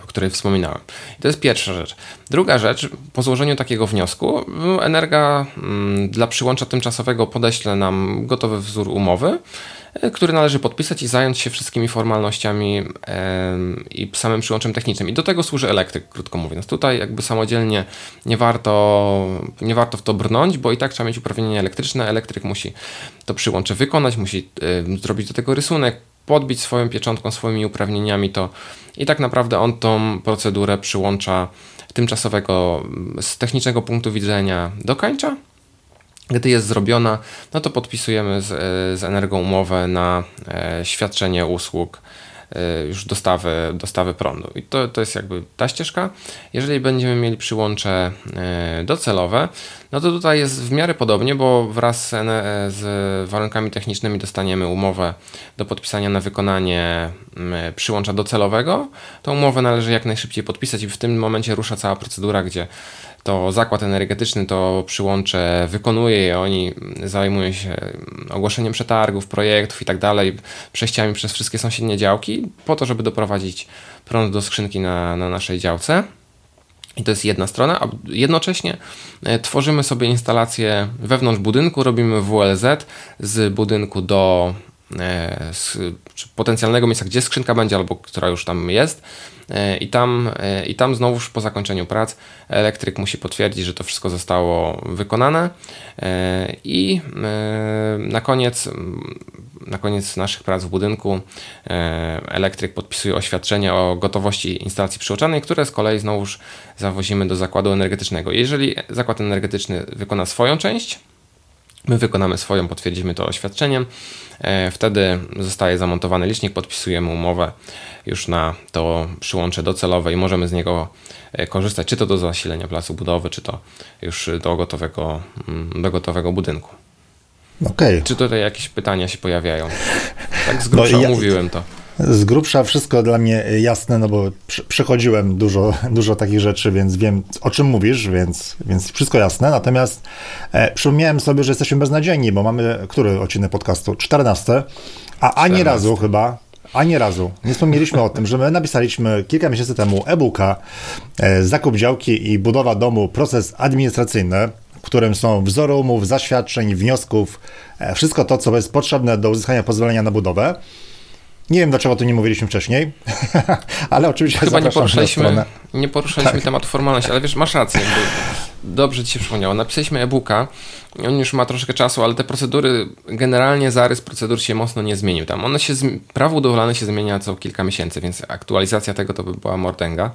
o której wspominałem. I to jest pierwsza rzecz. Druga rzecz, po złożeniu takiego wniosku, Energa mm, dla przyłącza tymczasowego podeśle nam gotowy wzór umowy, E, który należy podpisać i zająć się wszystkimi formalnościami i samym przyłączem technicznym. I do tego służy elektryk, krótko mówiąc. Tutaj jakby samodzielnie nie warto, nie warto w to brnąć, bo i tak trzeba mieć uprawnienia elektryczne. Elektryk musi to przyłącze wykonać, musi zrobić do tego rysunek, podbić swoją pieczątką, swoimi uprawnieniami to i tak naprawdę on tą procedurę przyłącza tymczasowego z technicznego punktu widzenia dokańcza gdy jest zrobiona, no to podpisujemy z, z Energą umowę na e, świadczenie usług e, już dostawy, dostawy prądu. I to, to jest jakby ta ścieżka. Jeżeli będziemy mieli przyłącze e, docelowe, no to tutaj jest w miarę podobnie, bo wraz z, z warunkami technicznymi dostaniemy umowę do podpisania na wykonanie przyłącza docelowego. Tą umowę należy jak najszybciej podpisać i w tym momencie rusza cała procedura, gdzie to zakład energetyczny to przyłącze wykonuje i oni zajmują się ogłoszeniem przetargów, projektów i tak dalej, przejściami przez wszystkie sąsiednie działki, po to, żeby doprowadzić prąd do skrzynki na, na naszej działce. I to jest jedna strona, a jednocześnie e, tworzymy sobie instalację wewnątrz budynku, robimy WLZ z budynku do potencjalnego miejsca, gdzie skrzynka będzie albo która już tam jest E, I tam, e, I tam znowuż po zakończeniu prac elektryk musi potwierdzić, że to wszystko zostało wykonane e, i na koniec, na koniec naszych prac w budynku elektryk podpisuje oświadczenie o gotowości instalacji przyłączanej, które z kolei znowuż zawozimy do zakładu energetycznego. Jeżeli zakład energetyczny wykona swoją część, My wykonamy swoją, potwierdzimy to oświadczeniem. Wtedy zostaje zamontowany licznik, podpisujemy umowę już na to przyłącze docelowe i możemy z niego e, korzystać, czy to do zasilenia placu budowy, czy to już do gotowego, mm, do gotowego budynku. Okay. Czy tutaj jakieś pytania się pojawiają? Tak z grubsza no, ja, mówiłem to. Z grubsza wszystko dla mnie jasne, no bo przechodziłem dużo, dużo takich rzeczy, więc wiem o czym mówisz, więc, więc wszystko jasne. Natomiast e, przypomniałem sobie, że jesteśmy beznadziejni, bo mamy który odcinek podcastu? 14, a ani 14. razu chyba ani razu nie wspomnieliśmy o tym, że my napisaliśmy kilka miesięcy temu e-booka e, Zakup działki i budowa domu, proces administracyjny, w którym są wzory umów, zaświadczeń, wniosków, e, wszystko to, co jest potrzebne do uzyskania pozwolenia na budowę. Nie wiem, dlaczego o tym nie mówiliśmy wcześniej, ale oczywiście Chyba nie poruszaliśmy, nie poruszaliśmy tak. tematu formalności, ale wiesz, masz rację. Dobrze ci się przypomniało. Napisaliśmy e-booka, on już ma troszkę czasu, ale te procedury, generalnie zarys procedur się mocno nie zmienił. Tam one się, prawo budowlane się zmienia co kilka miesięcy, więc aktualizacja tego to by była mordęga.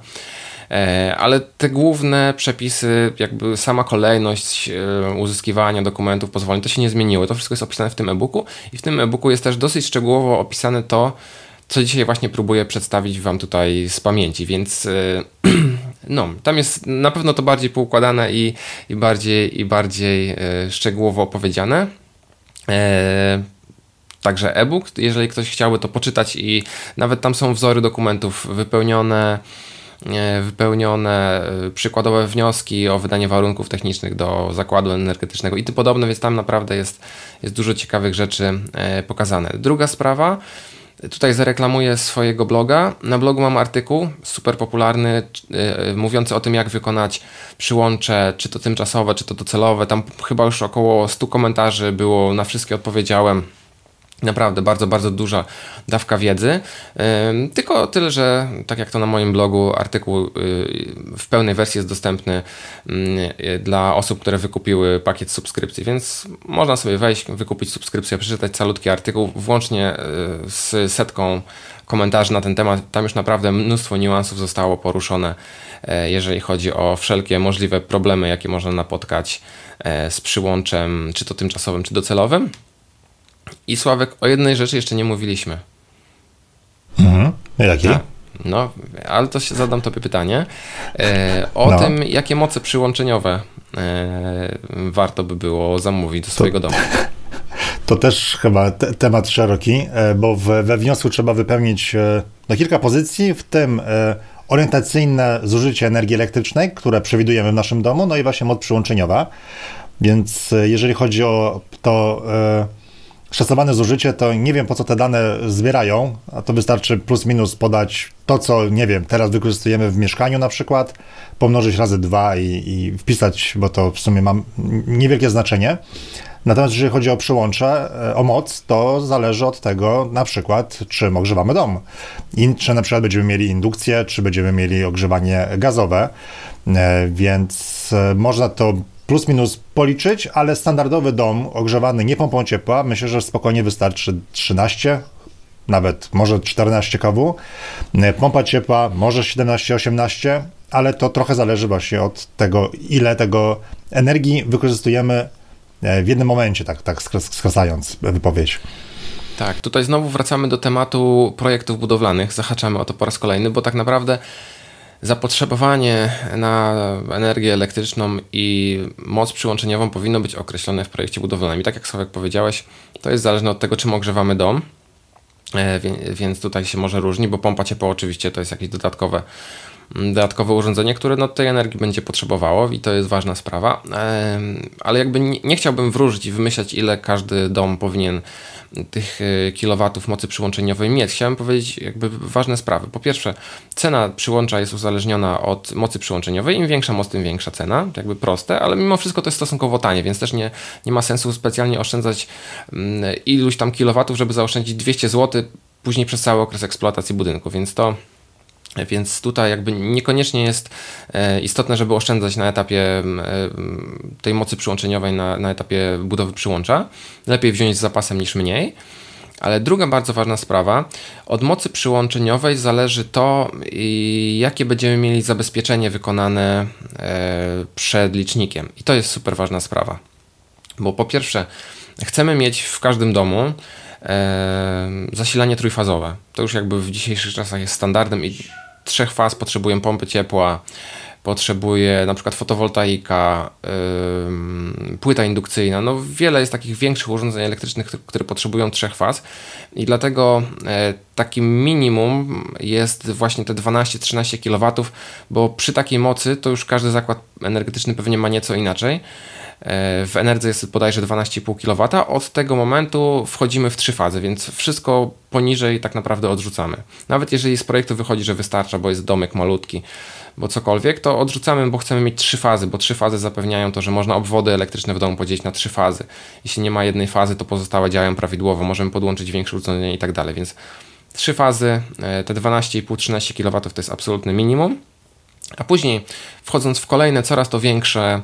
E, ale te główne przepisy, jakby sama kolejność e, uzyskiwania dokumentów, pozwoleń, to się nie zmieniło. To wszystko jest opisane w tym e-booku i w tym e-booku jest też dosyć szczegółowo opisane to, co dzisiaj właśnie próbuję przedstawić Wam tutaj z pamięci, więc no, tam jest na pewno to bardziej poukładane i, i bardziej, i bardziej szczegółowo opowiedziane. Także e-book, jeżeli ktoś chciałby to poczytać i nawet tam są wzory dokumentów wypełnione, e, wypełnione e, przykładowe wnioski o wydanie warunków technicznych do zakładu energetycznego i tym podobne, więc tam naprawdę jest, jest dużo ciekawych rzeczy e, pokazane. Druga sprawa, Tutaj zareklamuję swojego bloga. Na blogu mam artykuł super popularny, mówiący o tym, jak wykonać przyłącze, czy to tymczasowe, czy to docelowe. Tam chyba już około 100 komentarzy było, na wszystkie odpowiedziałem. Naprawdę bardzo, bardzo duża dawka wiedzy. Tylko tyle, że tak jak to na moim blogu, artykuł y, w pełnej wersji jest dostępny dla osób, które wykupiły pakiet subskrypcji, więc można sobie wejść, wykupić subskrypcję, przeczytać calutki artykuł, włącznie y, z setką komentarzy na ten temat. Tam już naprawdę mnóstwo niuansów zostało poruszone, e, jeżeli chodzi o wszelkie możliwe problemy, jakie można napotkać e, z przyłączem, czy to tymczasowym, czy docelowym. I Sławek, o jednej rzeczy jeszcze nie mówiliśmy. Mhm. Jakiej? No, ale to się zadam tobie pytanie. E, o no. tym, jakie moce przyłączeniowe e, warto by było zamówić do swojego to, domu. To też chyba te, temat szeroki, e, bo w, we wniosku trzeba wypełnić e, no, kilka pozycji, w tym e, orientacyjne zużycie energii elektrycznej, które przewidujemy w naszym domu, no i właśnie moc przyłączeniowa. Więc jeżeli chodzi o to szacowane zużycie, to nie wiem po co te dane zbierają, a to wystarczy plus minus podać to, co nie wiem, teraz wykorzystujemy w mieszkaniu na przykład, pomnożyć razy dwa i, i wpisać, bo to w sumie ma niewielkie znaczenie. Natomiast jeżeli chodzi o przyłącze, e, o moc, to zależy od tego na przykład, czym ogrzewamy dom. I, czy na przykład będziemy mieli indukcję, czy będziemy mieli ogrzewanie gazowe, e, więc e, można to plus minus policzyć, ale standardowy dom ogrzewany nie pompą ciepła, myślę, że spokojnie wystarczy 13, nawet może 14 kW. Pompa ciepła może 17-18, ale to trochę zależy właśnie od tego, ile tego energii wykorzystujemy e, w jednym momencie, tak, tak skracając wypowiedź. Tak, tutaj znowu wracamy do tematu projektów budowlanych, zahaczamy o to po raz kolejny, bo tak naprawdę Zapotrzebowanie na energię elektryczną i moc przyłączeniową powinno być określone w projekcie budowlanym. I tak jak Sławek powiedziałeś, to jest zależne od tego, czym ogrzewamy dom, e, więc tutaj się może różni, bo pompa ciepła oczywiście to jest jakieś dodatkowe dodatkowe urządzenie, które no, tej energii będzie potrzebowało i to jest ważna sprawa. Ale jakby nie, nie chciałbym wróżyć i wymyślać, ile każdy dom powinien tych e, kilowatów mocy przyłączeniowej mieć. Chciałem powiedzieć jakby ważne sprawy. Po pierwsze, cena przyłącza jest uzależniona od mocy przyłączeniowej. Im większa moc, tym większa cena. Jakby proste, ale mimo wszystko to jest stosunkowo tanie, więc też nie, nie ma sensu specjalnie oszczędzać mm, iluś tam kilowatów, żeby zaoszczędzić 200 zł później przez cały okres eksploatacji budynku, więc to więc tutaj jakby niekoniecznie jest e, istotne, żeby oszczędzać na etapie e, tej mocy przyłączeniowej, na, na etapie budowy przyłącza. Lepiej wziąć z zapasem niż mniej. Ale druga bardzo ważna sprawa, od mocy przyłączeniowej zależy to, jakie będziemy mieli zabezpieczenie wykonane e, przed licznikiem. I to jest super ważna sprawa. Bo po pierwsze, chcemy mieć w każdym domu zasilanie trójfazowe. To już jakby w dzisiejszych czasach jest standardem i trzech faz potrzebuję pompy ciepła, potrzebuje na przykład fotowoltaika, yy, płyta indukcyjna. No wiele jest takich większych urządzeń elektrycznych, które potrzebują trzech faz i dlatego e, takim minimum jest właśnie te 12-13 kW, bo przy takiej mocy to już każdy zakład energetyczny pewnie ma nieco inaczej. E, w Enerdze jest bodajże 12,5 kW. Od tego momentu wchodzimy w trzy fazy, więc wszystko poniżej tak naprawdę odrzucamy. Nawet jeżeli z projektu wychodzi, że wystarcza, bo jest domek malutki, bo cokolwiek, to odrzucamy, bo chcemy mieć trzy fazy, bo trzy fazy zapewniają to, że można obwody elektryczne w domu podzielić na trzy fazy. Jeśli nie ma jednej fazy, to pozostałe działają prawidłowo, możemy podłączyć większe urządzenie i tak dalej, więc trzy fazy, e, te 12,5-13 kW to jest absolutne minimum. A później wchodząc w kolejne coraz to większe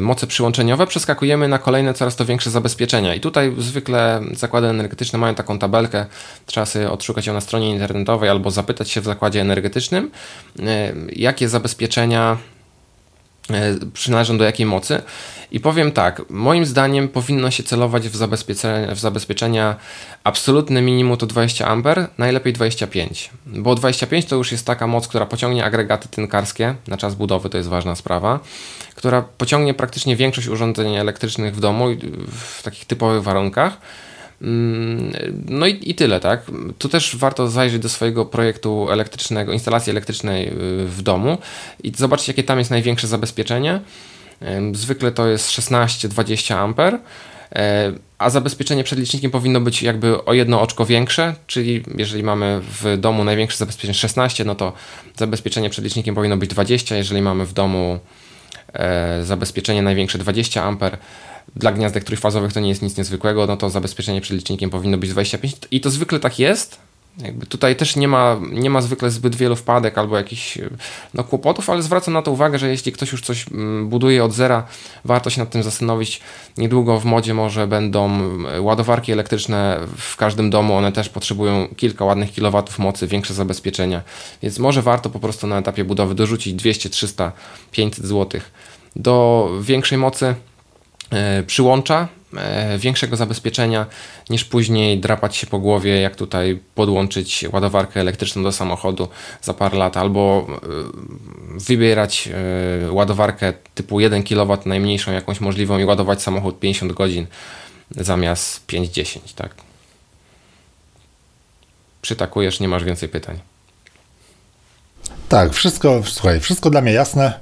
moce przyłączeniowe, przeskakujemy na kolejne coraz to większe zabezpieczenia. I tutaj zwykle zakłady energetyczne mają taką tabelkę, trzeba sobie odszukać ją na stronie internetowej albo zapytać się w zakładzie energetycznym, e, jakie zabezpieczenia przynależą do jakiej mocy. I powiem tak, moim zdaniem powinno się celować w zabezpieczenia, w zabezpieczenia absolutne minimum to 20 A, najlepiej 25, bo 25 to już jest taka moc, która pociągnie agregaty tynkarskie na czas budowy, to jest ważna sprawa, która pociągnie praktycznie większość urządzeń elektrycznych w domu w takich typowych warunkach. Mm, no i, i tyle, tak? Tu też warto zajrzeć do swojego projektu elektrycznego, instalacji elektrycznej y, w domu i zobaczyć, jakie tam jest największe zabezpieczenie. Zwykle to jest 16-20 A, e, a zabezpieczenie przed licznikiem powinno być jakby o jedno oczko większe, czyli jeżeli mamy w domu największe zabezpieczenie 16, no to zabezpieczenie przed licznikiem powinno być 20, jeżeli mamy w domu e, zabezpieczenie największe 20 A, dla gniazdek trójfazowych to nie jest nic niezwykłego, no to zabezpieczenie przed licznikiem powinno być 25 i to zwykle tak jest, jakby tutaj też nie ma, nie ma zwykle zbyt wielu wpadek albo jakichś no, kłopotów, ale zwracam na to uwagę, że jeśli ktoś już coś mm, buduje od zera, warto się nad tym zastanowić. Niedługo w modzie może będą mm, ładowarki elektryczne w każdym domu, one też potrzebują kilka ładnych kilowatów mocy, większe zabezpieczenia, więc może warto po prostu na etapie budowy dorzucić 200, 300, 500 zł do większej mocy przyłącza, e, większego zabezpieczenia niż później drapać się po głowie, jak tutaj podłączyć ładowarkę elektryczną do samochodu za parę lat, albo e, wybierać ładowarkę typu 1 kW, najmniejszą jakąś możliwą i ładować samochód 50 godzin zamiast 5-10, tak? Przytakujesz, nie masz więcej pytań. Tak, wszystko, słuchaj, wszystko dla mnie jasne.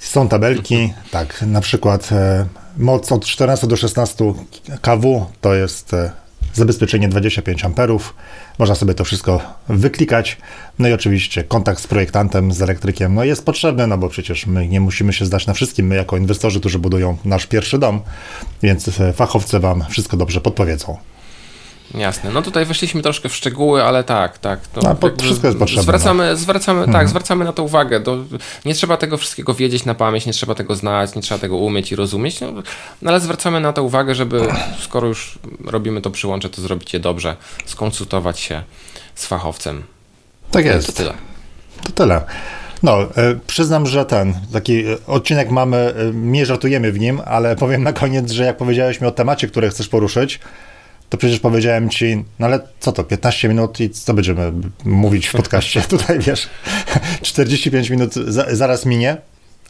Są tabelki, tak, na przykład e, moc od 14 do 16 kW to jest e, zabezpieczenie 25 amperów. Można sobie to wszystko wyklikać. No i oczywiście kontakt z projektantem, z elektrykiem no jest potrzebny, no bo przecież my nie musimy się zdać na wszystkim, my jako inwestorzy, którzy budują nasz pierwszy dom, więc e, fachowcy Wam wszystko dobrze podpowiedzą. Jasne. No tutaj weszliśmy troszkę w szczegóły, ale tak, tak. No, wszystko jest potrzebne. Zwracamy, no. zwracamy, tak, mhm. tak, zwracamy na to uwagę. Do, nie trzeba tego wszystkiego wiedzieć na pamięć, nie trzeba tego znać, nie trzeba tego umieć i rozumieć, no, no ale zwracamy na to uwagę, żeby skoro już robimy to przyłącze, to zrobić je dobrze, skonsultować się z fachowcem. Tak jest. To tyle. To tyle. No, e, przyznam, że ten taki e, odcinek mamy, e, nie żartujemy w nim, ale powiem na koniec, że jak powiedziałeś mi o temacie, który chcesz poruszyć, to przecież powiedziałem ci, no ale co to, 15 minut i co będziemy mówić w podcaście? Tutaj wiesz, 45 minut za, zaraz minie,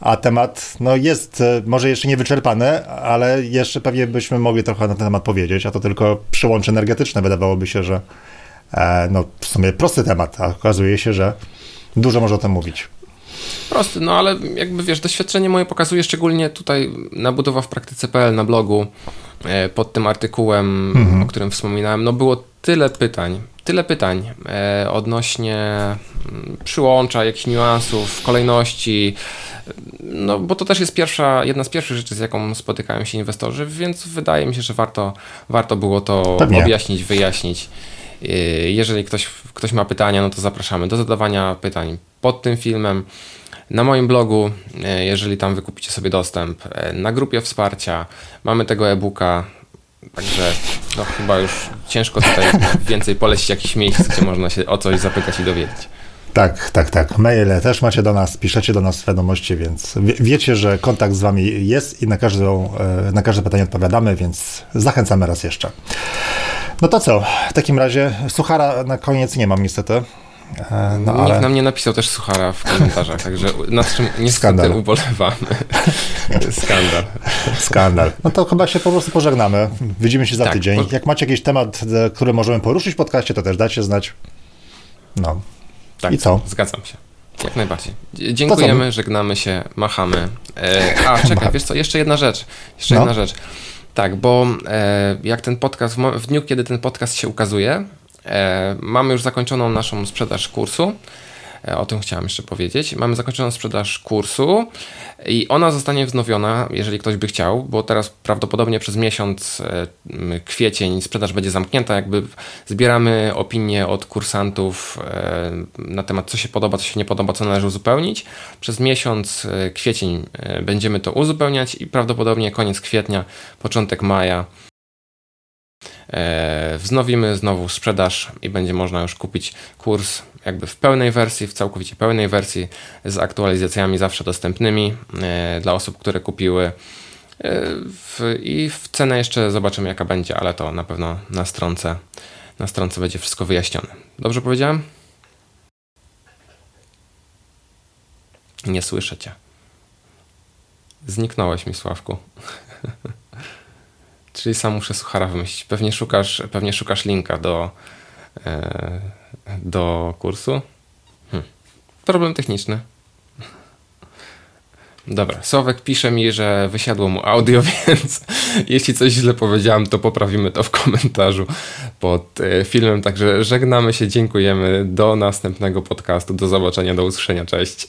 a temat no jest e, może jeszcze niewyczerpany, ale jeszcze pewnie byśmy mogli trochę na ten temat powiedzieć, a to tylko przyłącze energetyczne. Wydawałoby się, że e, no w sumie prosty temat, a okazuje się, że dużo może o tym mówić. Prosty, no ale jakby wiesz, doświadczenie moje pokazuje szczególnie tutaj na budowa w praktyce.pl na blogu e, pod tym artykułem, mhm. o którym wspominałem, no było tyle pytań, tyle pytań e, odnośnie mm, przyłącza, jakichś niuansów, kolejności, no bo to też jest pierwsza, jedna z pierwszych rzeczy, z jaką spotykają się inwestorzy, więc wydaje mi się, że warto, warto było to Pewnie. objaśnić, wyjaśnić. E, jeżeli ktoś, ktoś ma pytania, no to zapraszamy do zadawania pytań pod tym filmem. Na moim blogu, e, jeżeli tam wykupicie sobie dostęp, e, na grupie wsparcia mamy tego e-booka, Także no, chyba już ciężko tutaj więcej polecić jakichś miejsc, gdzie można się o coś zapytać i dowiedzieć. Tak, tak, tak. Maile też macie do nas, piszecie do nas wiadomości, więc wiecie, że kontakt z wami jest i na, każdą, e, na każde pytanie odpowiadamy, więc zachęcamy raz jeszcze. No to co? W takim razie suchara na koniec nie mam niestety. E, no, Nikt ale... nam nie napisał też suchara w komentarzach, także nad czym niestety Skandal. ubolewamy. Skandal. Skandal. No to chyba się po prostu pożegnamy. Widzimy się za tak, tydzień. Po... Jak macie jakiś temat, e, który możemy poruszyć w podcaście, to też dajcie znać. No. Tak, I co? Zgadzam się. Jak najbardziej. Dziękujemy, żegnamy się, machamy. E, a, czekaj, wiesz co, jeszcze jedna rzecz. Jeszcze no. jedna rzecz. Tak, bo e, jak ten podcast, w dniu, kiedy ten podcast się ukazuje, E, mamy już zakończoną naszą sprzedaż kursu. E, o tym chciałem jeszcze powiedzieć. Mamy zakończoną sprzedaż kursu i ona zostanie wznowiona, jeżeli ktoś by chciał, bo teraz prawdopodobnie przez miesiąc e, kwiecień sprzedaż będzie zamknięta. Jakby zbieramy opinie od kursantów na temat, co się podoba, co się nie podoba, co należy uzupełnić. Przez miesiąc kwiecień będziemy to uzupełniać i prawdopodobnie koniec kwietnia, początek maja e, wznowimy znowu sprzedaż i będzie można już kupić kurs jakby w pełnej wersji, w całkowicie pełnej wersji z aktualizacjami zawsze dostępnymi e, dla osób, które kupiły. W, I w cenę jeszcze zobaczymy, jaka będzie, ale to na pewno na stronce, na stronce będzie wszystko wyjaśnione. Dobrze powiedziałem? Nie słyszę cię. Zniknąłeś mi, Sławku. Czyli sam muszę suchara wymyślić. Pewnie szukasz, pewnie szukasz linka do, e, do kursu. Hm. Problem techniczny. Dobra, Sławek pisze mi, że wysiadło mu audio, więc jeśli coś źle powiedziałem, to poprawimy to w komentarzu pod e, filmem. Także żegnamy się, dziękujemy. Do następnego podcastu. Do zobaczenia, do usłyszenia. Cześć.